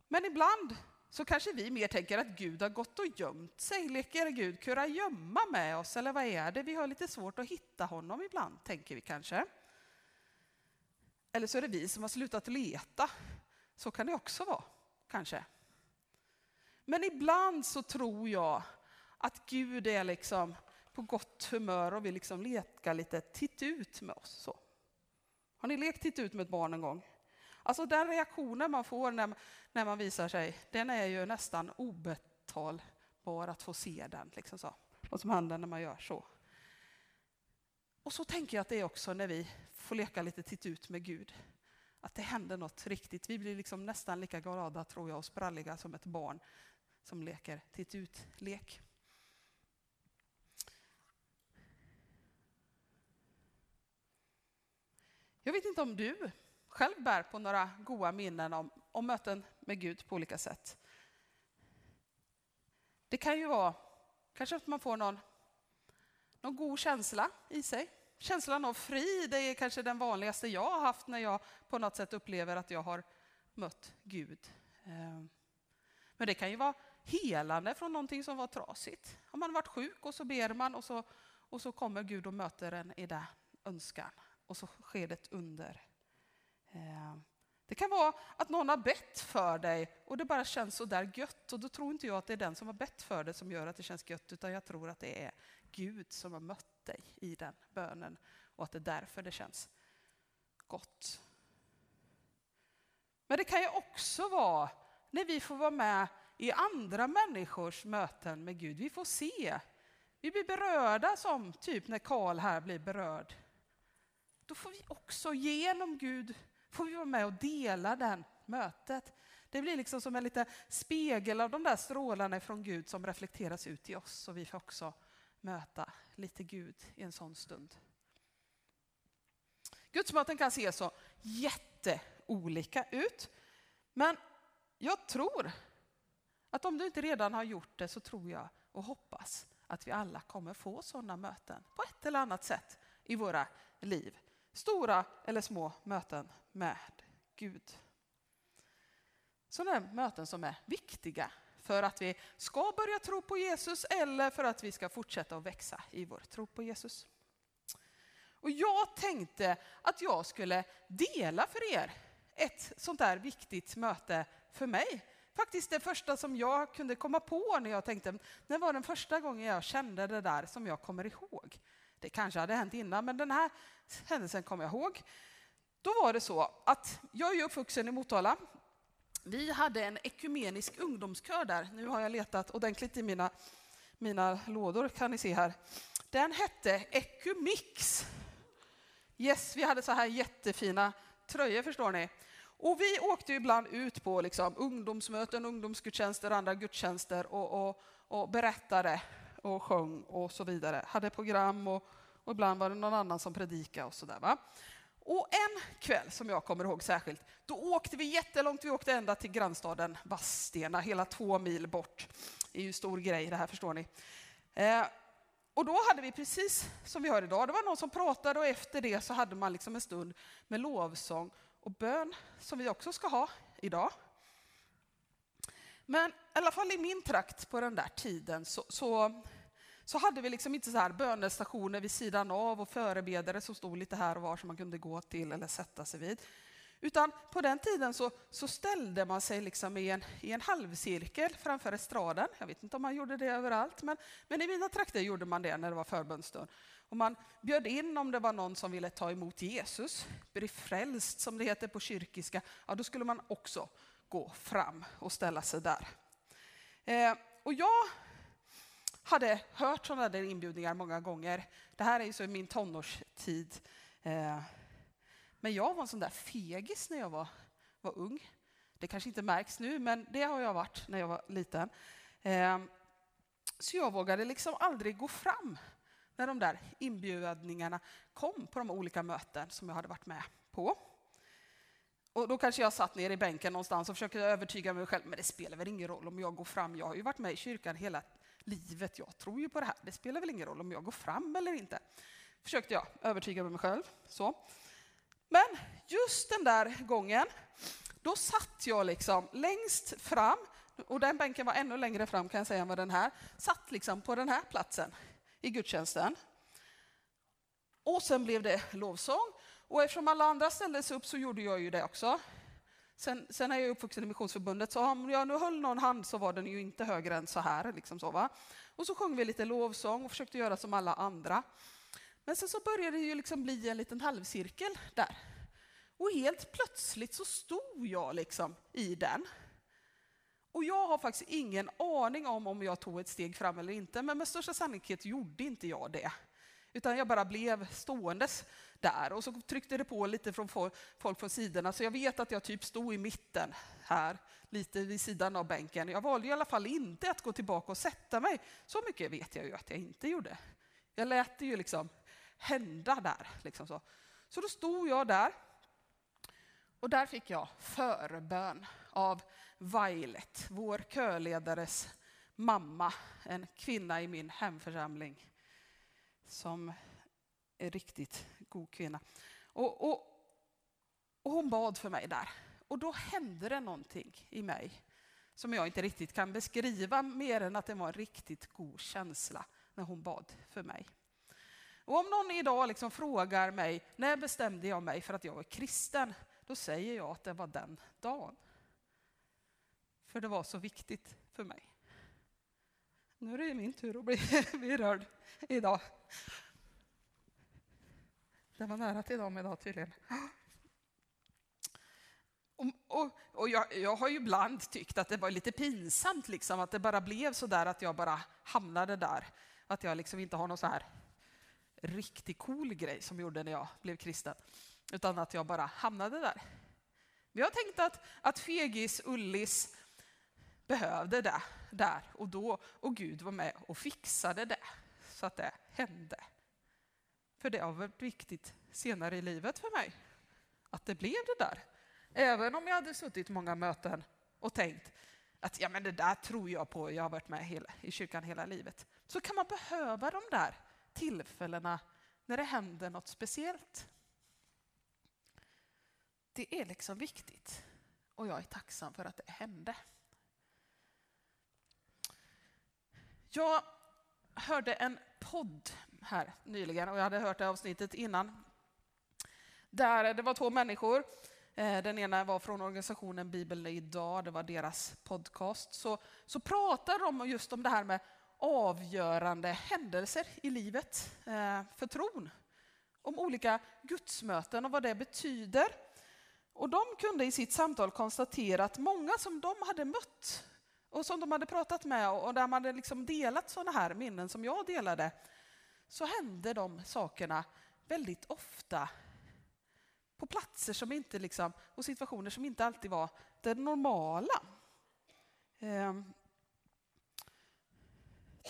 Men ibland så kanske vi mer tänker att Gud har gått och gömt sig. Leker Gud kurragömma med oss? Eller vad är det? Vi har lite svårt att hitta honom ibland, tänker vi kanske. Eller så är det vi som har slutat leta. Så kan det också vara, kanske. Men ibland så tror jag att Gud är liksom på gott humör och vill liksom leka lite titt ut med oss. Så. Har ni lekt titt ut med ett barn en gång? Alltså den reaktionen man får när, när man visar sig, den är ju nästan obetalbar att få se den. Liksom så. Vad som händer när man gör så. Och så tänker jag att det är också när vi får leka lite titt ut med Gud. Att det händer något riktigt. Vi blir liksom nästan lika glada tror jag och spralliga som ett barn som leker titt ut-lek. Jag vet inte om du själv bär på några goda minnen om, om möten med Gud på olika sätt. Det kan ju vara kanske att man får någon, någon god känsla i sig. Känslan av frid är kanske den vanligaste jag har haft när jag på något sätt upplever att jag har mött Gud. Ehm, men det kan ju vara helande från någonting som var trasigt. Har man varit sjuk och så ber man och så, och så kommer Gud och möter en i den önskan och så sker det ett under. Eh, det kan vara att någon har bett för dig och det bara känns så där gött och då tror inte jag att det är den som har bett för dig som gör att det känns gött utan jag tror att det är Gud som har mött dig i den bönen och att det är därför det känns gott. Men det kan ju också vara när vi får vara med i andra människors möten med Gud. Vi får se. Vi blir berörda som typ när Karl här blir berörd. Då får vi också genom Gud får vi vara med och dela det mötet. Det blir liksom som en liten spegel av de där strålarna från Gud som reflekteras ut i oss och vi får också möta lite Gud i en sån stund. Gudsmöten kan se så jätteolika ut. Men jag tror att om du inte redan har gjort det så tror jag och hoppas att vi alla kommer få sådana möten på ett eller annat sätt i våra liv. Stora eller små möten med Gud. Sådana möten som är viktiga för att vi ska börja tro på Jesus eller för att vi ska fortsätta att växa i vår tro på Jesus. Och jag tänkte att jag skulle dela för er ett sånt där viktigt möte för mig. Faktiskt det första som jag kunde komma på när jag tänkte, när var den första gången jag kände det där som jag kommer ihåg? Det kanske hade hänt innan, men den här händelsen kommer jag ihåg. Då var det så att jag är uppvuxen i Motala. Vi hade en ekumenisk ungdomskör där. Nu har jag letat ordentligt i mina, mina lådor kan ni se här. Den hette Ekumix. Yes, vi hade så här jättefina tröjor förstår ni. Och vi åkte ibland ut på liksom, ungdomsmöten, ungdomsgudstjänster och andra gudstjänster och, och, och berättade och sjöng och så vidare. Hade program och, och ibland var det någon annan som predikade och sådär. Va? Och en kväll som jag kommer ihåg särskilt, då åkte vi jättelångt. Vi åkte ända till grannstaden Vadstena, hela två mil bort. Det är ju en stor grej det här förstår ni. Eh, och då hade vi precis som vi har idag, det var någon som pratade och efter det så hade man liksom en stund med lovsång och bön som vi också ska ha idag. Men i alla fall i min trakt på den där tiden så, så, så hade vi liksom inte så här bönestationer vid sidan av och förebedare som stod lite här och var som man kunde gå till eller sätta sig vid. Utan på den tiden så, så ställde man sig liksom i, en, i en halvcirkel framför estraden. Jag vet inte om man gjorde det överallt, men, men i mina trakter gjorde man det när det var förbönstund. Och man bjöd in om det var någon som ville ta emot Jesus, bli frälst som det heter på kyrkiska, ja då skulle man också gå fram och ställa sig där. Eh, och jag hade hört sådana där inbjudningar många gånger. Det här är ju så i min tonårstid. Eh, men jag var en sån där fegis när jag var, var ung. Det kanske inte märks nu, men det har jag varit när jag var liten. Eh, så jag vågade liksom aldrig gå fram när de där inbjudningarna kom på de olika möten som jag hade varit med på. Och då kanske jag satt ner i bänken någonstans och försökte övertyga mig själv, men det spelar väl ingen roll om jag går fram. Jag har ju varit med i kyrkan hela livet, jag tror ju på det här. Det spelar väl ingen roll om jag går fram eller inte. Försökte jag övertyga mig själv. Så. Men just den där gången, då satt jag liksom längst fram, och den bänken var ännu längre fram kan jag säga än vad den här, satt liksom på den här platsen i gudstjänsten. Och sen blev det lovsång och eftersom alla andra ställde sig upp så gjorde jag ju det också. Sen, sen är jag uppvuxen i Missionsförbundet, så om jag nu höll någon hand så var den ju inte högre än så här. Liksom så, va? Och så sjöng vi lite lovsång och försökte göra som alla andra. Men sen så började det ju liksom bli en liten halvcirkel där. Och helt plötsligt så stod jag liksom i den. Och jag har faktiskt ingen aning om om jag tog ett steg fram eller inte, men med största sannolikhet gjorde inte jag det. Utan jag bara blev ståendes där och så tryckte det på lite från folk från sidorna, så jag vet att jag typ stod i mitten här, lite vid sidan av bänken. Jag valde i alla fall inte att gå tillbaka och sätta mig. Så mycket vet jag ju att jag inte gjorde. Jag lät det ju liksom hända där. Liksom så. så då stod jag där och där fick jag förbön av Violet, vår köledares mamma, en kvinna i min hemförsamling som är riktigt god kvinna. Och, och, och hon bad för mig där. Och då hände det någonting i mig som jag inte riktigt kan beskriva mer än att det var en riktigt god känsla när hon bad för mig. Och om någon idag liksom frågar mig, när bestämde jag mig för att jag var kristen? Då säger jag att det var den dagen. För det var så viktigt för mig. Nu är det min tur att bli berörd idag. Det var nära till dem idag tydligen. Och, och, och jag, jag, har ju ibland tyckt att det var lite pinsamt, liksom, att det bara blev så där att jag bara hamnade där. Att jag liksom inte har någon så här riktigt cool grej som gjorde när jag blev kristen. Utan att jag bara hamnade där. Men jag tänkte att, att fegis Ullis behövde det där och då. Och Gud var med och fixade det så att det hände. För det har varit viktigt senare i livet för mig. Att det blev det där. Även om jag hade suttit många möten och tänkt att ja, men det där tror jag på, jag har varit med hela, i kyrkan hela livet. Så kan man behöva de där tillfällena när det händer något speciellt. Det är liksom viktigt och jag är tacksam för att det hände. Jag hörde en podd här nyligen och jag hade hört det avsnittet innan. Där det var två människor. Eh, den ena var från organisationen Bibeln idag, det var deras podcast. Så, så pratade de just om det här med avgörande händelser i livet eh, för tron. Om olika gudsmöten och vad det betyder. Och de kunde i sitt samtal konstatera att många som de hade mött och som de hade pratat med och där man hade liksom delat sådana här minnen som jag delade, så hände de sakerna väldigt ofta på platser som inte liksom, och situationer som inte alltid var det normala. Ehm,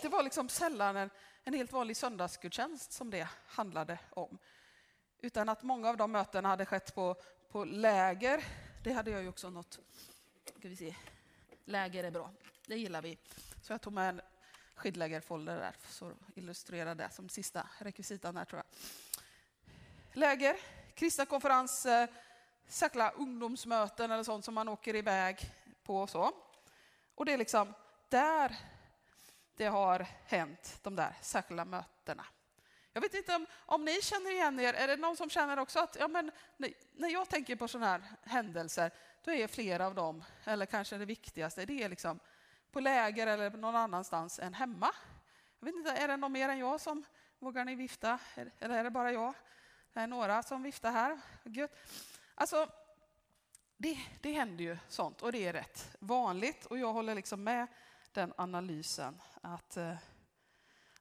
det var liksom sällan en, en helt vanlig söndagsgudstjänst som det handlade om. Utan att många av de mötena hade skett på, på läger. Det hade jag ju också något. Ska vi se. Läger är bra, det gillar vi. Så jag tog med en skidlägerfolder där för att illustrera det som sista rekvisitan där tror jag. Läger, kristna konferenser, eh, särskilda ungdomsmöten eller sånt som man åker iväg på och så. Och det är liksom där det har hänt, de där särskilda mötena. Jag vet inte om, om ni känner igen er, är det någon som känner också att ja, men, när jag tänker på sådana här händelser, då är flera av dem, eller kanske det viktigaste, det är liksom på läger eller någon annanstans än hemma. Jag vet inte, är det någon mer än jag som vågar ni vifta? Eller är det bara jag? Det är några som viftar här. Gud. Alltså, det, det händer ju sånt och det är rätt vanligt och jag håller liksom med den analysen att, eh,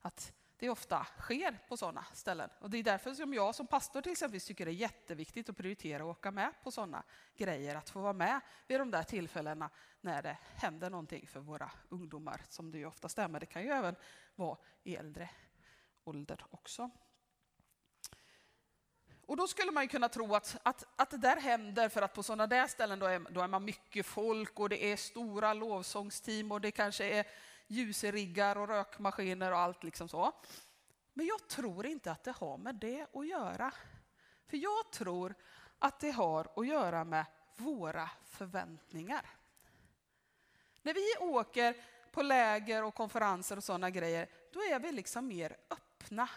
att det ofta sker på sådana ställen. Och det är därför som jag som pastor till exempel tycker det är jätteviktigt att prioritera och åka med på sådana grejer. Att få vara med vid de där tillfällena när det händer någonting för våra ungdomar, som det ju ofta stämmer. Det kan ju även vara i äldre ålder också. Och då skulle man ju kunna tro att, att, att det där händer för att på sådana där ställen då är, då är man mycket folk och det är stora lovsångsteam och det kanske är ljusriggar och rökmaskiner och allt liksom så. Men jag tror inte att det har med det att göra. För jag tror att det har att göra med våra förväntningar. När vi åker på läger och konferenser och sådana grejer, då är vi liksom mer öppna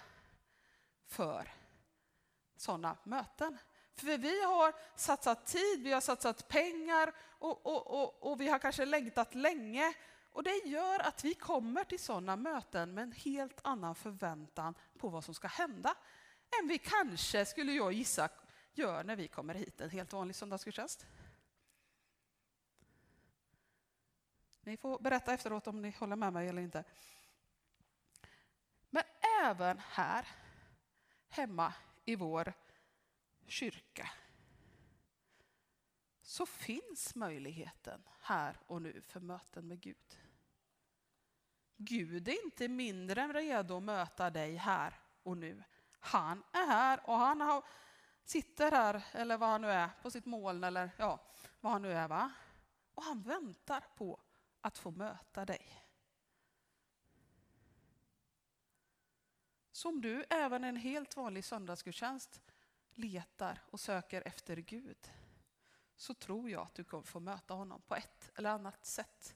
för sådana möten. För vi har satsat tid, vi har satsat pengar och, och, och, och vi har kanske längtat länge. Och det gör att vi kommer till sådana möten med en helt annan förväntan på vad som ska hända än vi kanske, skulle jag gissa, gör när vi kommer hit en helt vanlig söndagsgudstjänst. Ni får berätta efteråt om ni håller med mig eller inte. Men även här, hemma i vår kyrka, så finns möjligheten här och nu för möten med Gud. Gud är inte mindre än redo att möta dig här och nu. Han är här och han har, sitter här, eller vad han nu är, på sitt moln eller ja, vad han nu är. Va? Och han väntar på att få möta dig. Som du även en helt vanlig söndagsgudstjänst letar och söker efter Gud så tror jag att du kommer få möta honom på ett eller annat sätt.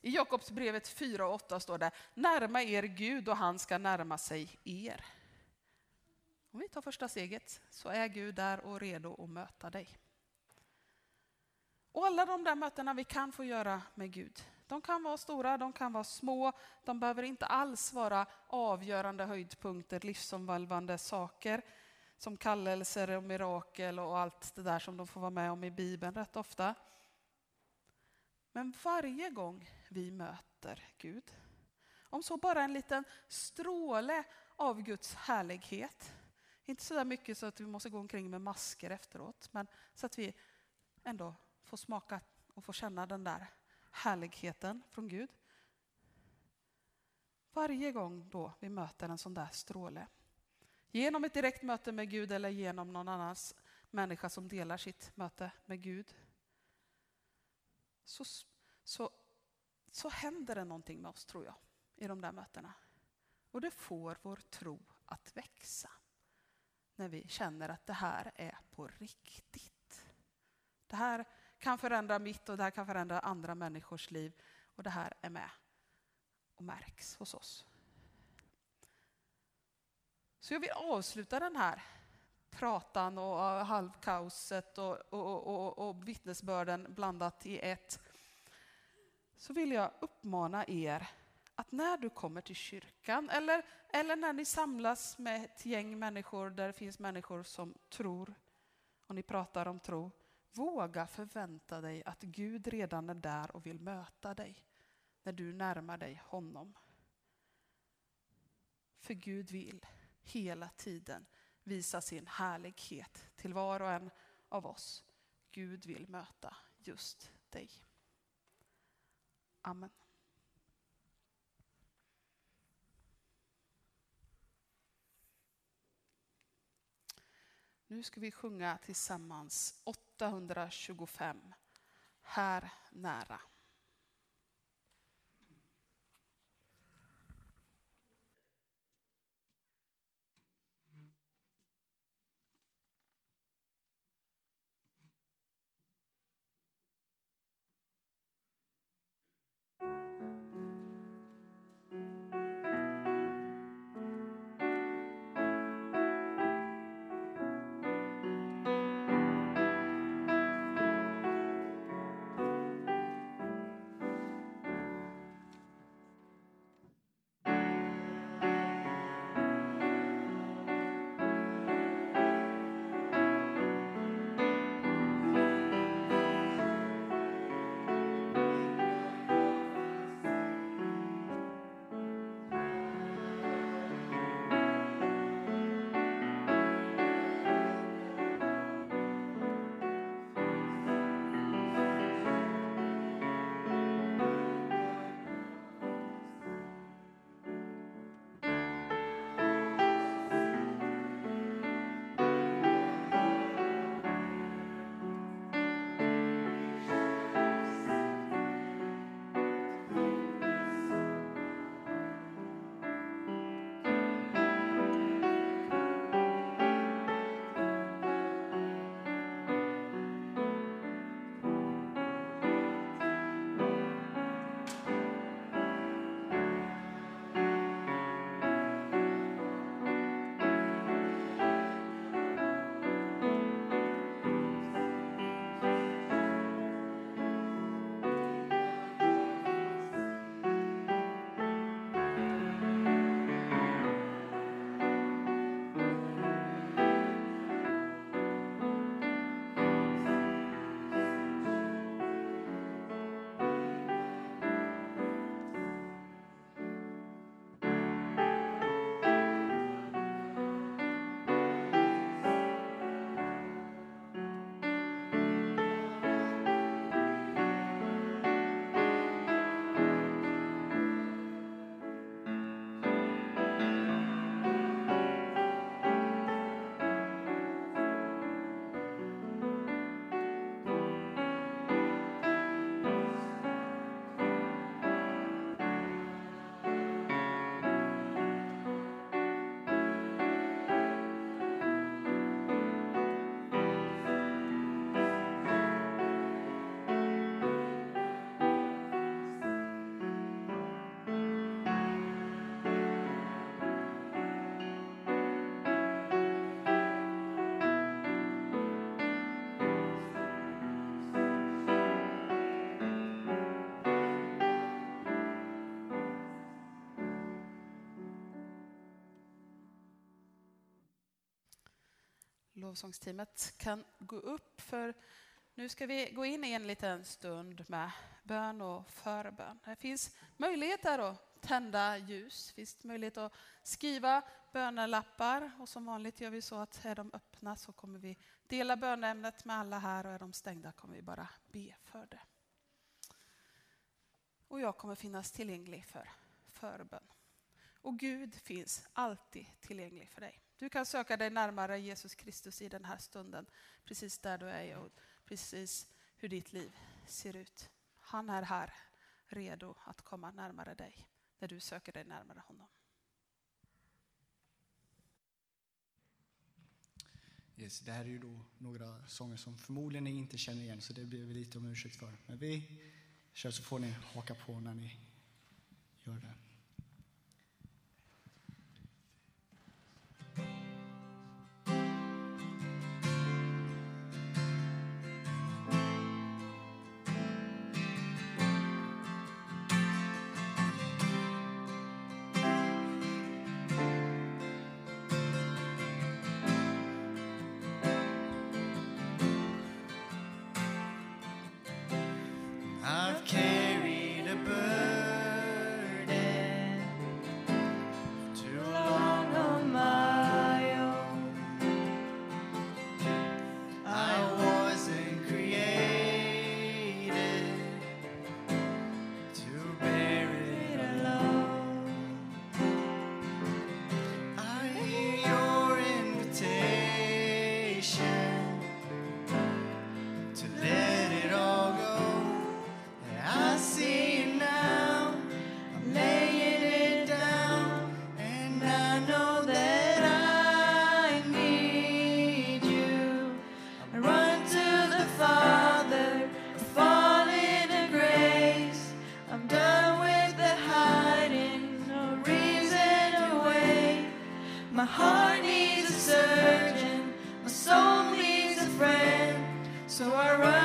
I Jakobsbrevet 4 och 8 står det Närma er Gud och han ska närma sig er. Om vi tar första steget så är Gud där och redo att möta dig. Och alla de där mötena vi kan få göra med Gud, de kan vara stora, de kan vara små, de behöver inte alls vara avgörande höjdpunkter, livsomvälvande saker som kallelser och mirakel och allt det där som de får vara med om i Bibeln rätt ofta. Men varje gång vi möter Gud, om så bara en liten stråle av Guds härlighet, inte så där mycket så att vi måste gå omkring med masker efteråt, men så att vi ändå får smaka och får känna den där härligheten från Gud. Varje gång då vi möter en sån där stråle, genom ett direkt möte med Gud eller genom någon annans människa som delar sitt möte med Gud, så, så, så händer det någonting med oss, tror jag, i de där mötena. Och det får vår tro att växa när vi känner att det här är på riktigt. Det här kan förändra mitt och det här kan förändra andra människors liv. Och det här är med och märks hos oss. Så jag vill avsluta den här pratan och halvkaoset och, och, och, och vittnesbörden blandat i ett. Så vill jag uppmana er att när du kommer till kyrkan eller, eller när ni samlas med ett gäng människor där det finns människor som tror och ni pratar om tro, Våga förvänta dig att Gud redan är där och vill möta dig när du närmar dig honom. För Gud vill hela tiden visa sin härlighet till var och en av oss. Gud vill möta just dig. Amen. Nu ska vi sjunga tillsammans 825, Här nära. Lovsångsteamet kan gå upp för nu ska vi gå in i en liten stund med bön och förbön. Det finns möjlighet där att tända ljus, det finns möjlighet att skriva bönelappar och som vanligt gör vi så att är de öppna så kommer vi dela bönämnet med alla här och är de stängda kommer vi bara be för det. Och jag kommer finnas tillgänglig för förbön. Och Gud finns alltid tillgänglig för dig. Du kan söka dig närmare Jesus Kristus i den här stunden, precis där du är och precis hur ditt liv ser ut. Han är här, redo att komma närmare dig när du söker dig närmare honom. Yes, det här är ju då några sånger som förmodligen ni inte känner igen, så det ber vi lite om ursäkt för. Men vi kör så får ni haka på när ni gör det. My heart needs a surgeon, my soul needs a friend. So I run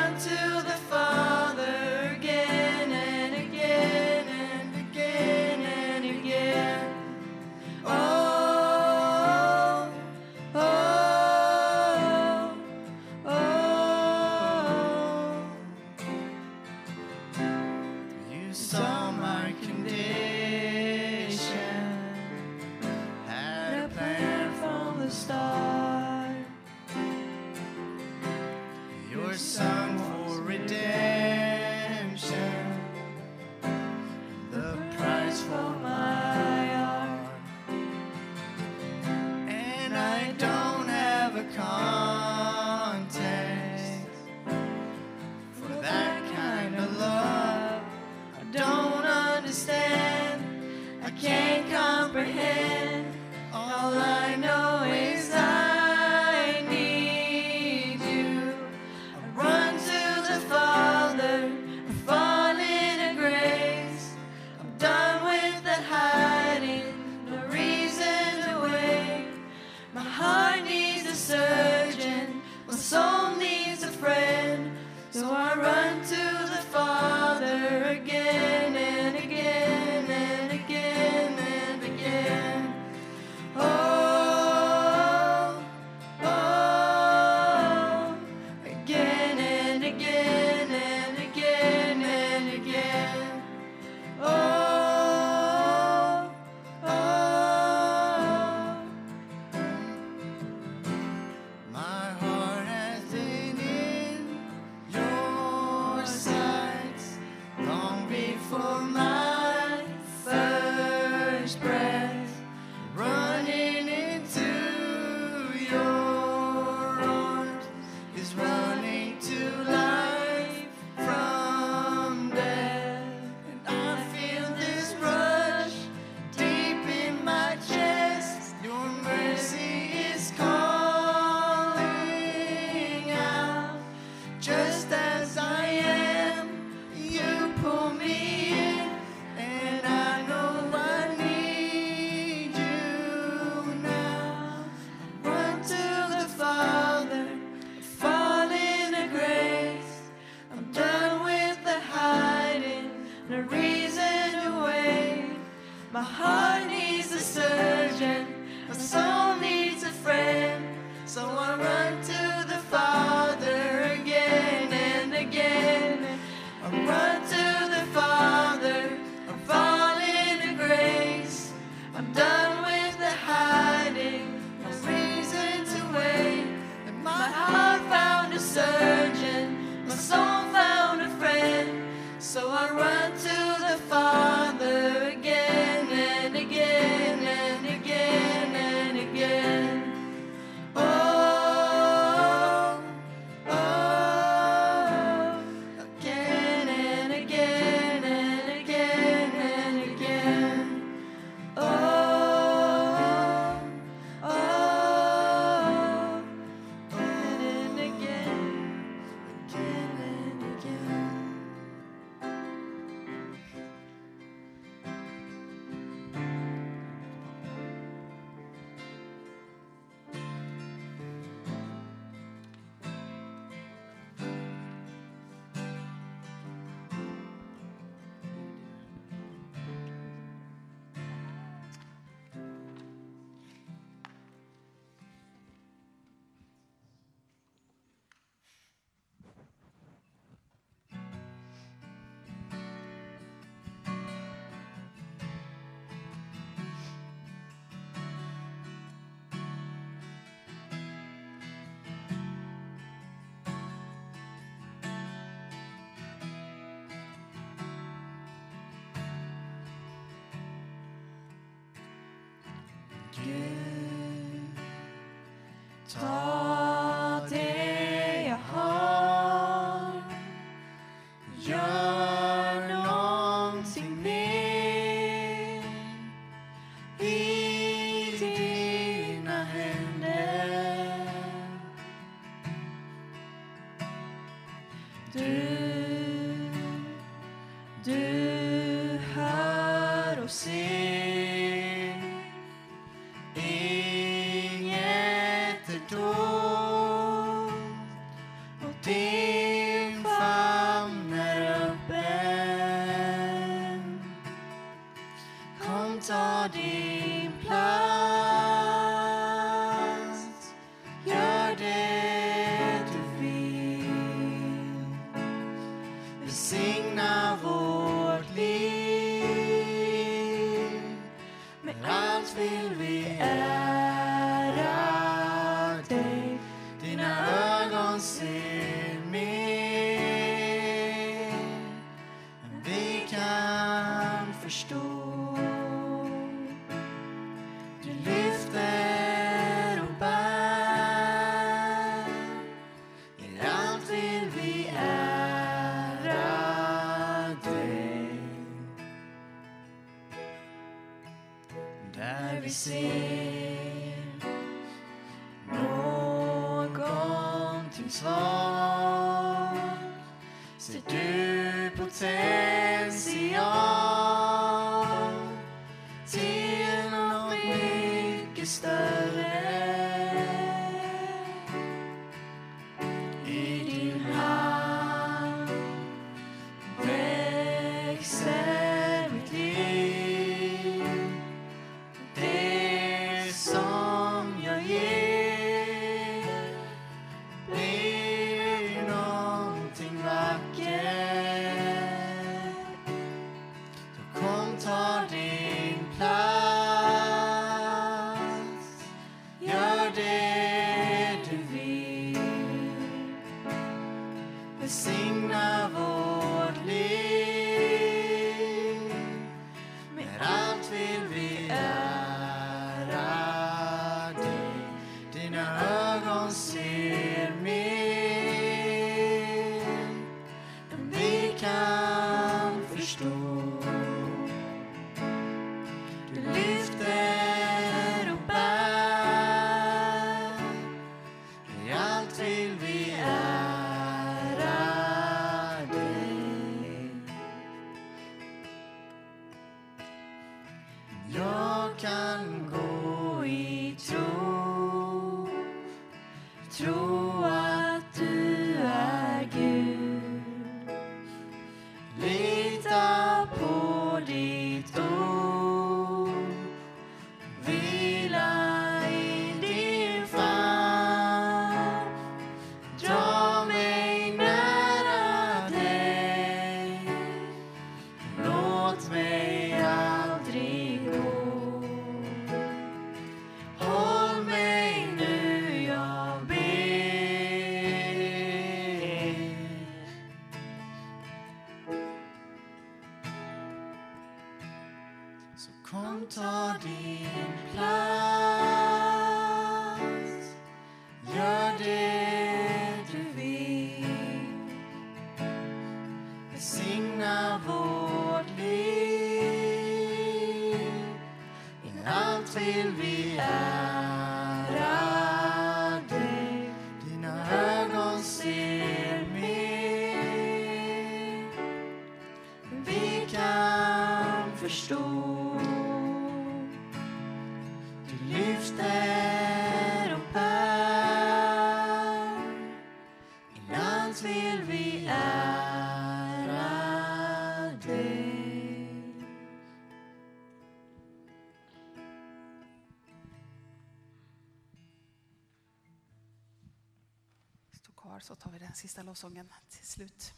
sista lovsången till slut.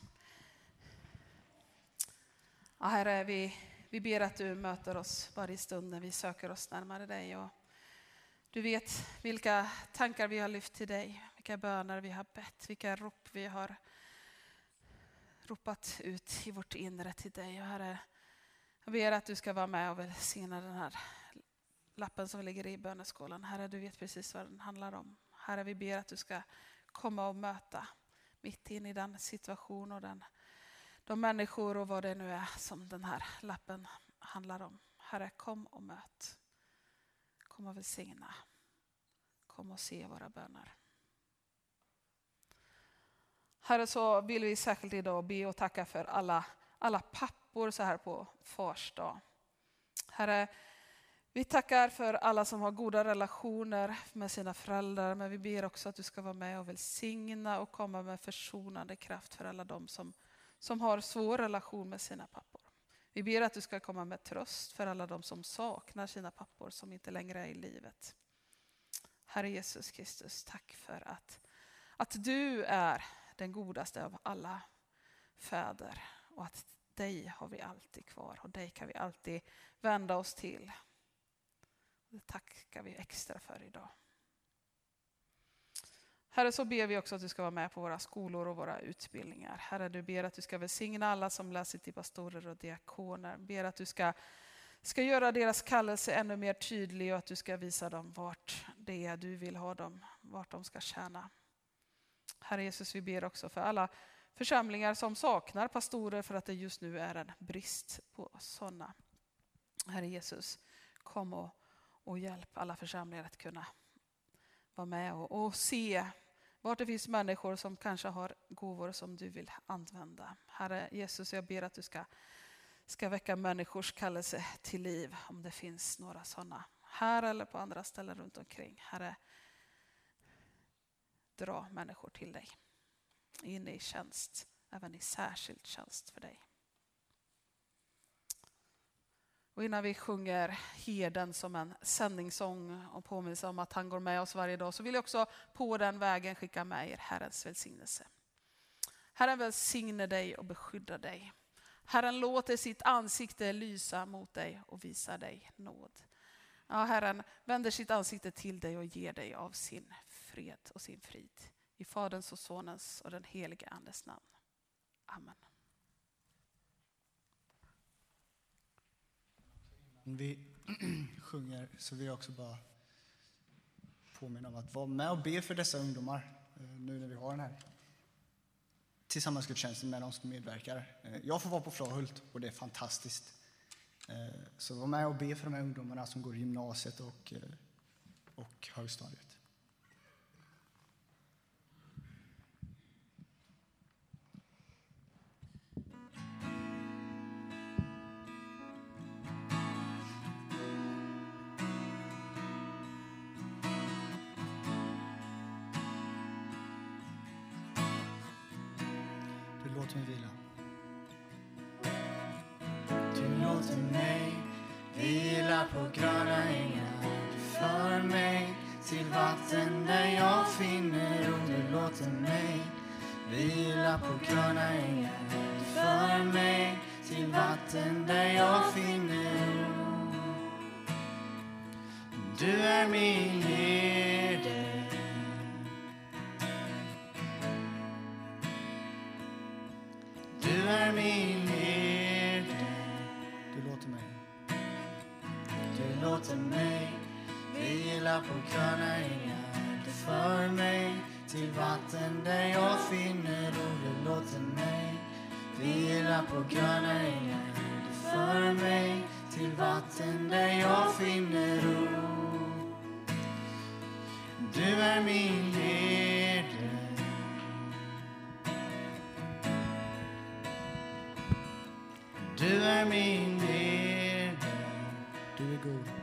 Ja, herre, vi, vi ber att du möter oss varje stund när vi söker oss närmare dig. Och du vet vilka tankar vi har lyft till dig, vilka böner vi har bett, vilka rop vi har ropat ut i vårt inre till dig. Och herre, jag ber att du ska vara med och välsigna den här lappen som ligger i böneskålen. Herre, du vet precis vad den handlar om. Herre, vi ber att du ska komma och möta mitt in i den situation och den, de människor och vad det nu är som den här lappen handlar om. Herre, kom och möt. Kom och välsigna. Kom och se våra böner. Herre, så vill vi särskilt idag be och tacka för alla, alla pappor så här på fars dag. Herre, vi tackar för alla som har goda relationer med sina föräldrar, men vi ber också att du ska vara med och välsigna och komma med försonande kraft för alla de som, som har svår relation med sina pappor. Vi ber att du ska komma med tröst för alla de som saknar sina pappor, som inte längre är i livet. Herre Jesus Kristus, tack för att, att du är den godaste av alla fäder och att dig har vi alltid kvar och dig kan vi alltid vända oss till. Det tackar vi extra för idag. Herre, så ber vi också att du ska vara med på våra skolor och våra utbildningar. Herre, du ber att du ska välsigna alla som läser till pastorer och diakoner. Ber att du ska, ska göra deras kallelse ännu mer tydlig och att du ska visa dem vart det är du vill ha dem, vart de ska tjäna. Herre Jesus, vi ber också för alla församlingar som saknar pastorer för att det just nu är en brist på sådana. Herre Jesus, kom och, och hjälp alla församlingar att kunna vara med och, och se vart det finns människor som kanske har gåvor som du vill använda. Herre Jesus, jag ber att du ska, ska väcka människors kallelse till liv om det finns några sådana här eller på andra ställen runt omkring. Herre, dra människor till dig. In i tjänst, även i särskild tjänst för dig. Och innan vi sjunger herden som en sändningssång och påminner om att han går med oss varje dag så vill jag också på den vägen skicka med er Herrens välsignelse. Herren välsigne dig och beskydda dig. Herren låter sitt ansikte lysa mot dig och visa dig nåd. Ja, Herren vänder sitt ansikte till dig och ger dig av sin fred och sin frid. I Faderns och Sonens och den helige Andes namn. Amen. Vi sjunger så vill jag också bara påminna om att vara med och be för dessa ungdomar eh, nu när vi har den här tillsammansgudstjänsten med de som medverkar. Eh, jag får vara på Flahult och det är fantastiskt. Eh, så var med och be för de här ungdomarna som går i gymnasiet och, och högstadiet. Natten där jag finner ro. Du låter mig vila på gröna ängar. Du för mig till vatten där jag finner ro. Du är min herde. Du är min herde. Du låter mig. Du på gröna ängar. För mig till vatten där jag finner ro. Du låter mig vila på gröna ängar. Du för mig till vatten där jag finner ro. Du är min herde. Du är min herde. Du är god.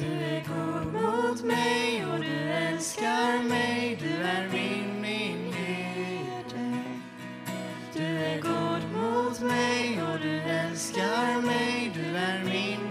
Du är god mot mig och du älskar mig. Du är min, min herde. Du är god mot mig och du älskar mig. Du är min, min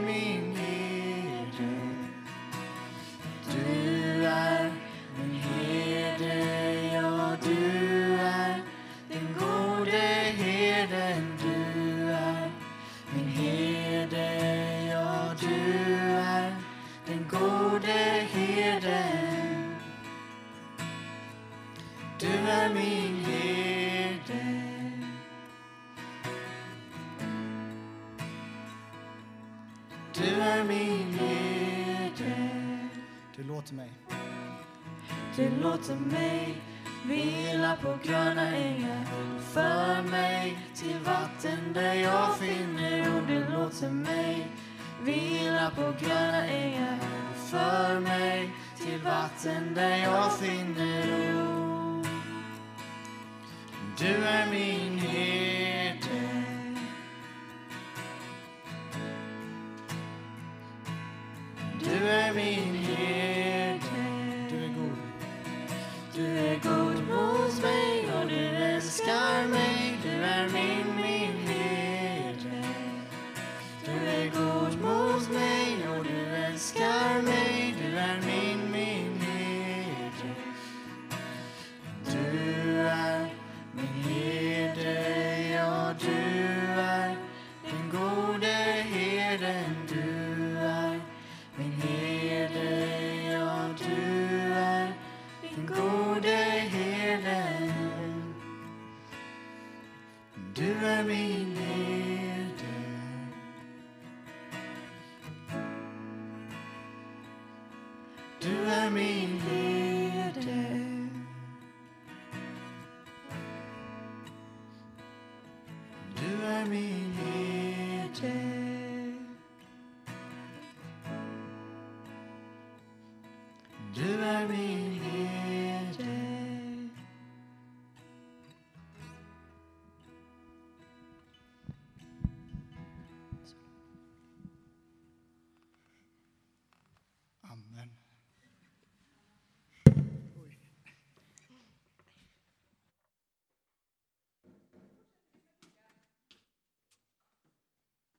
låter mig vila på gröna ängar.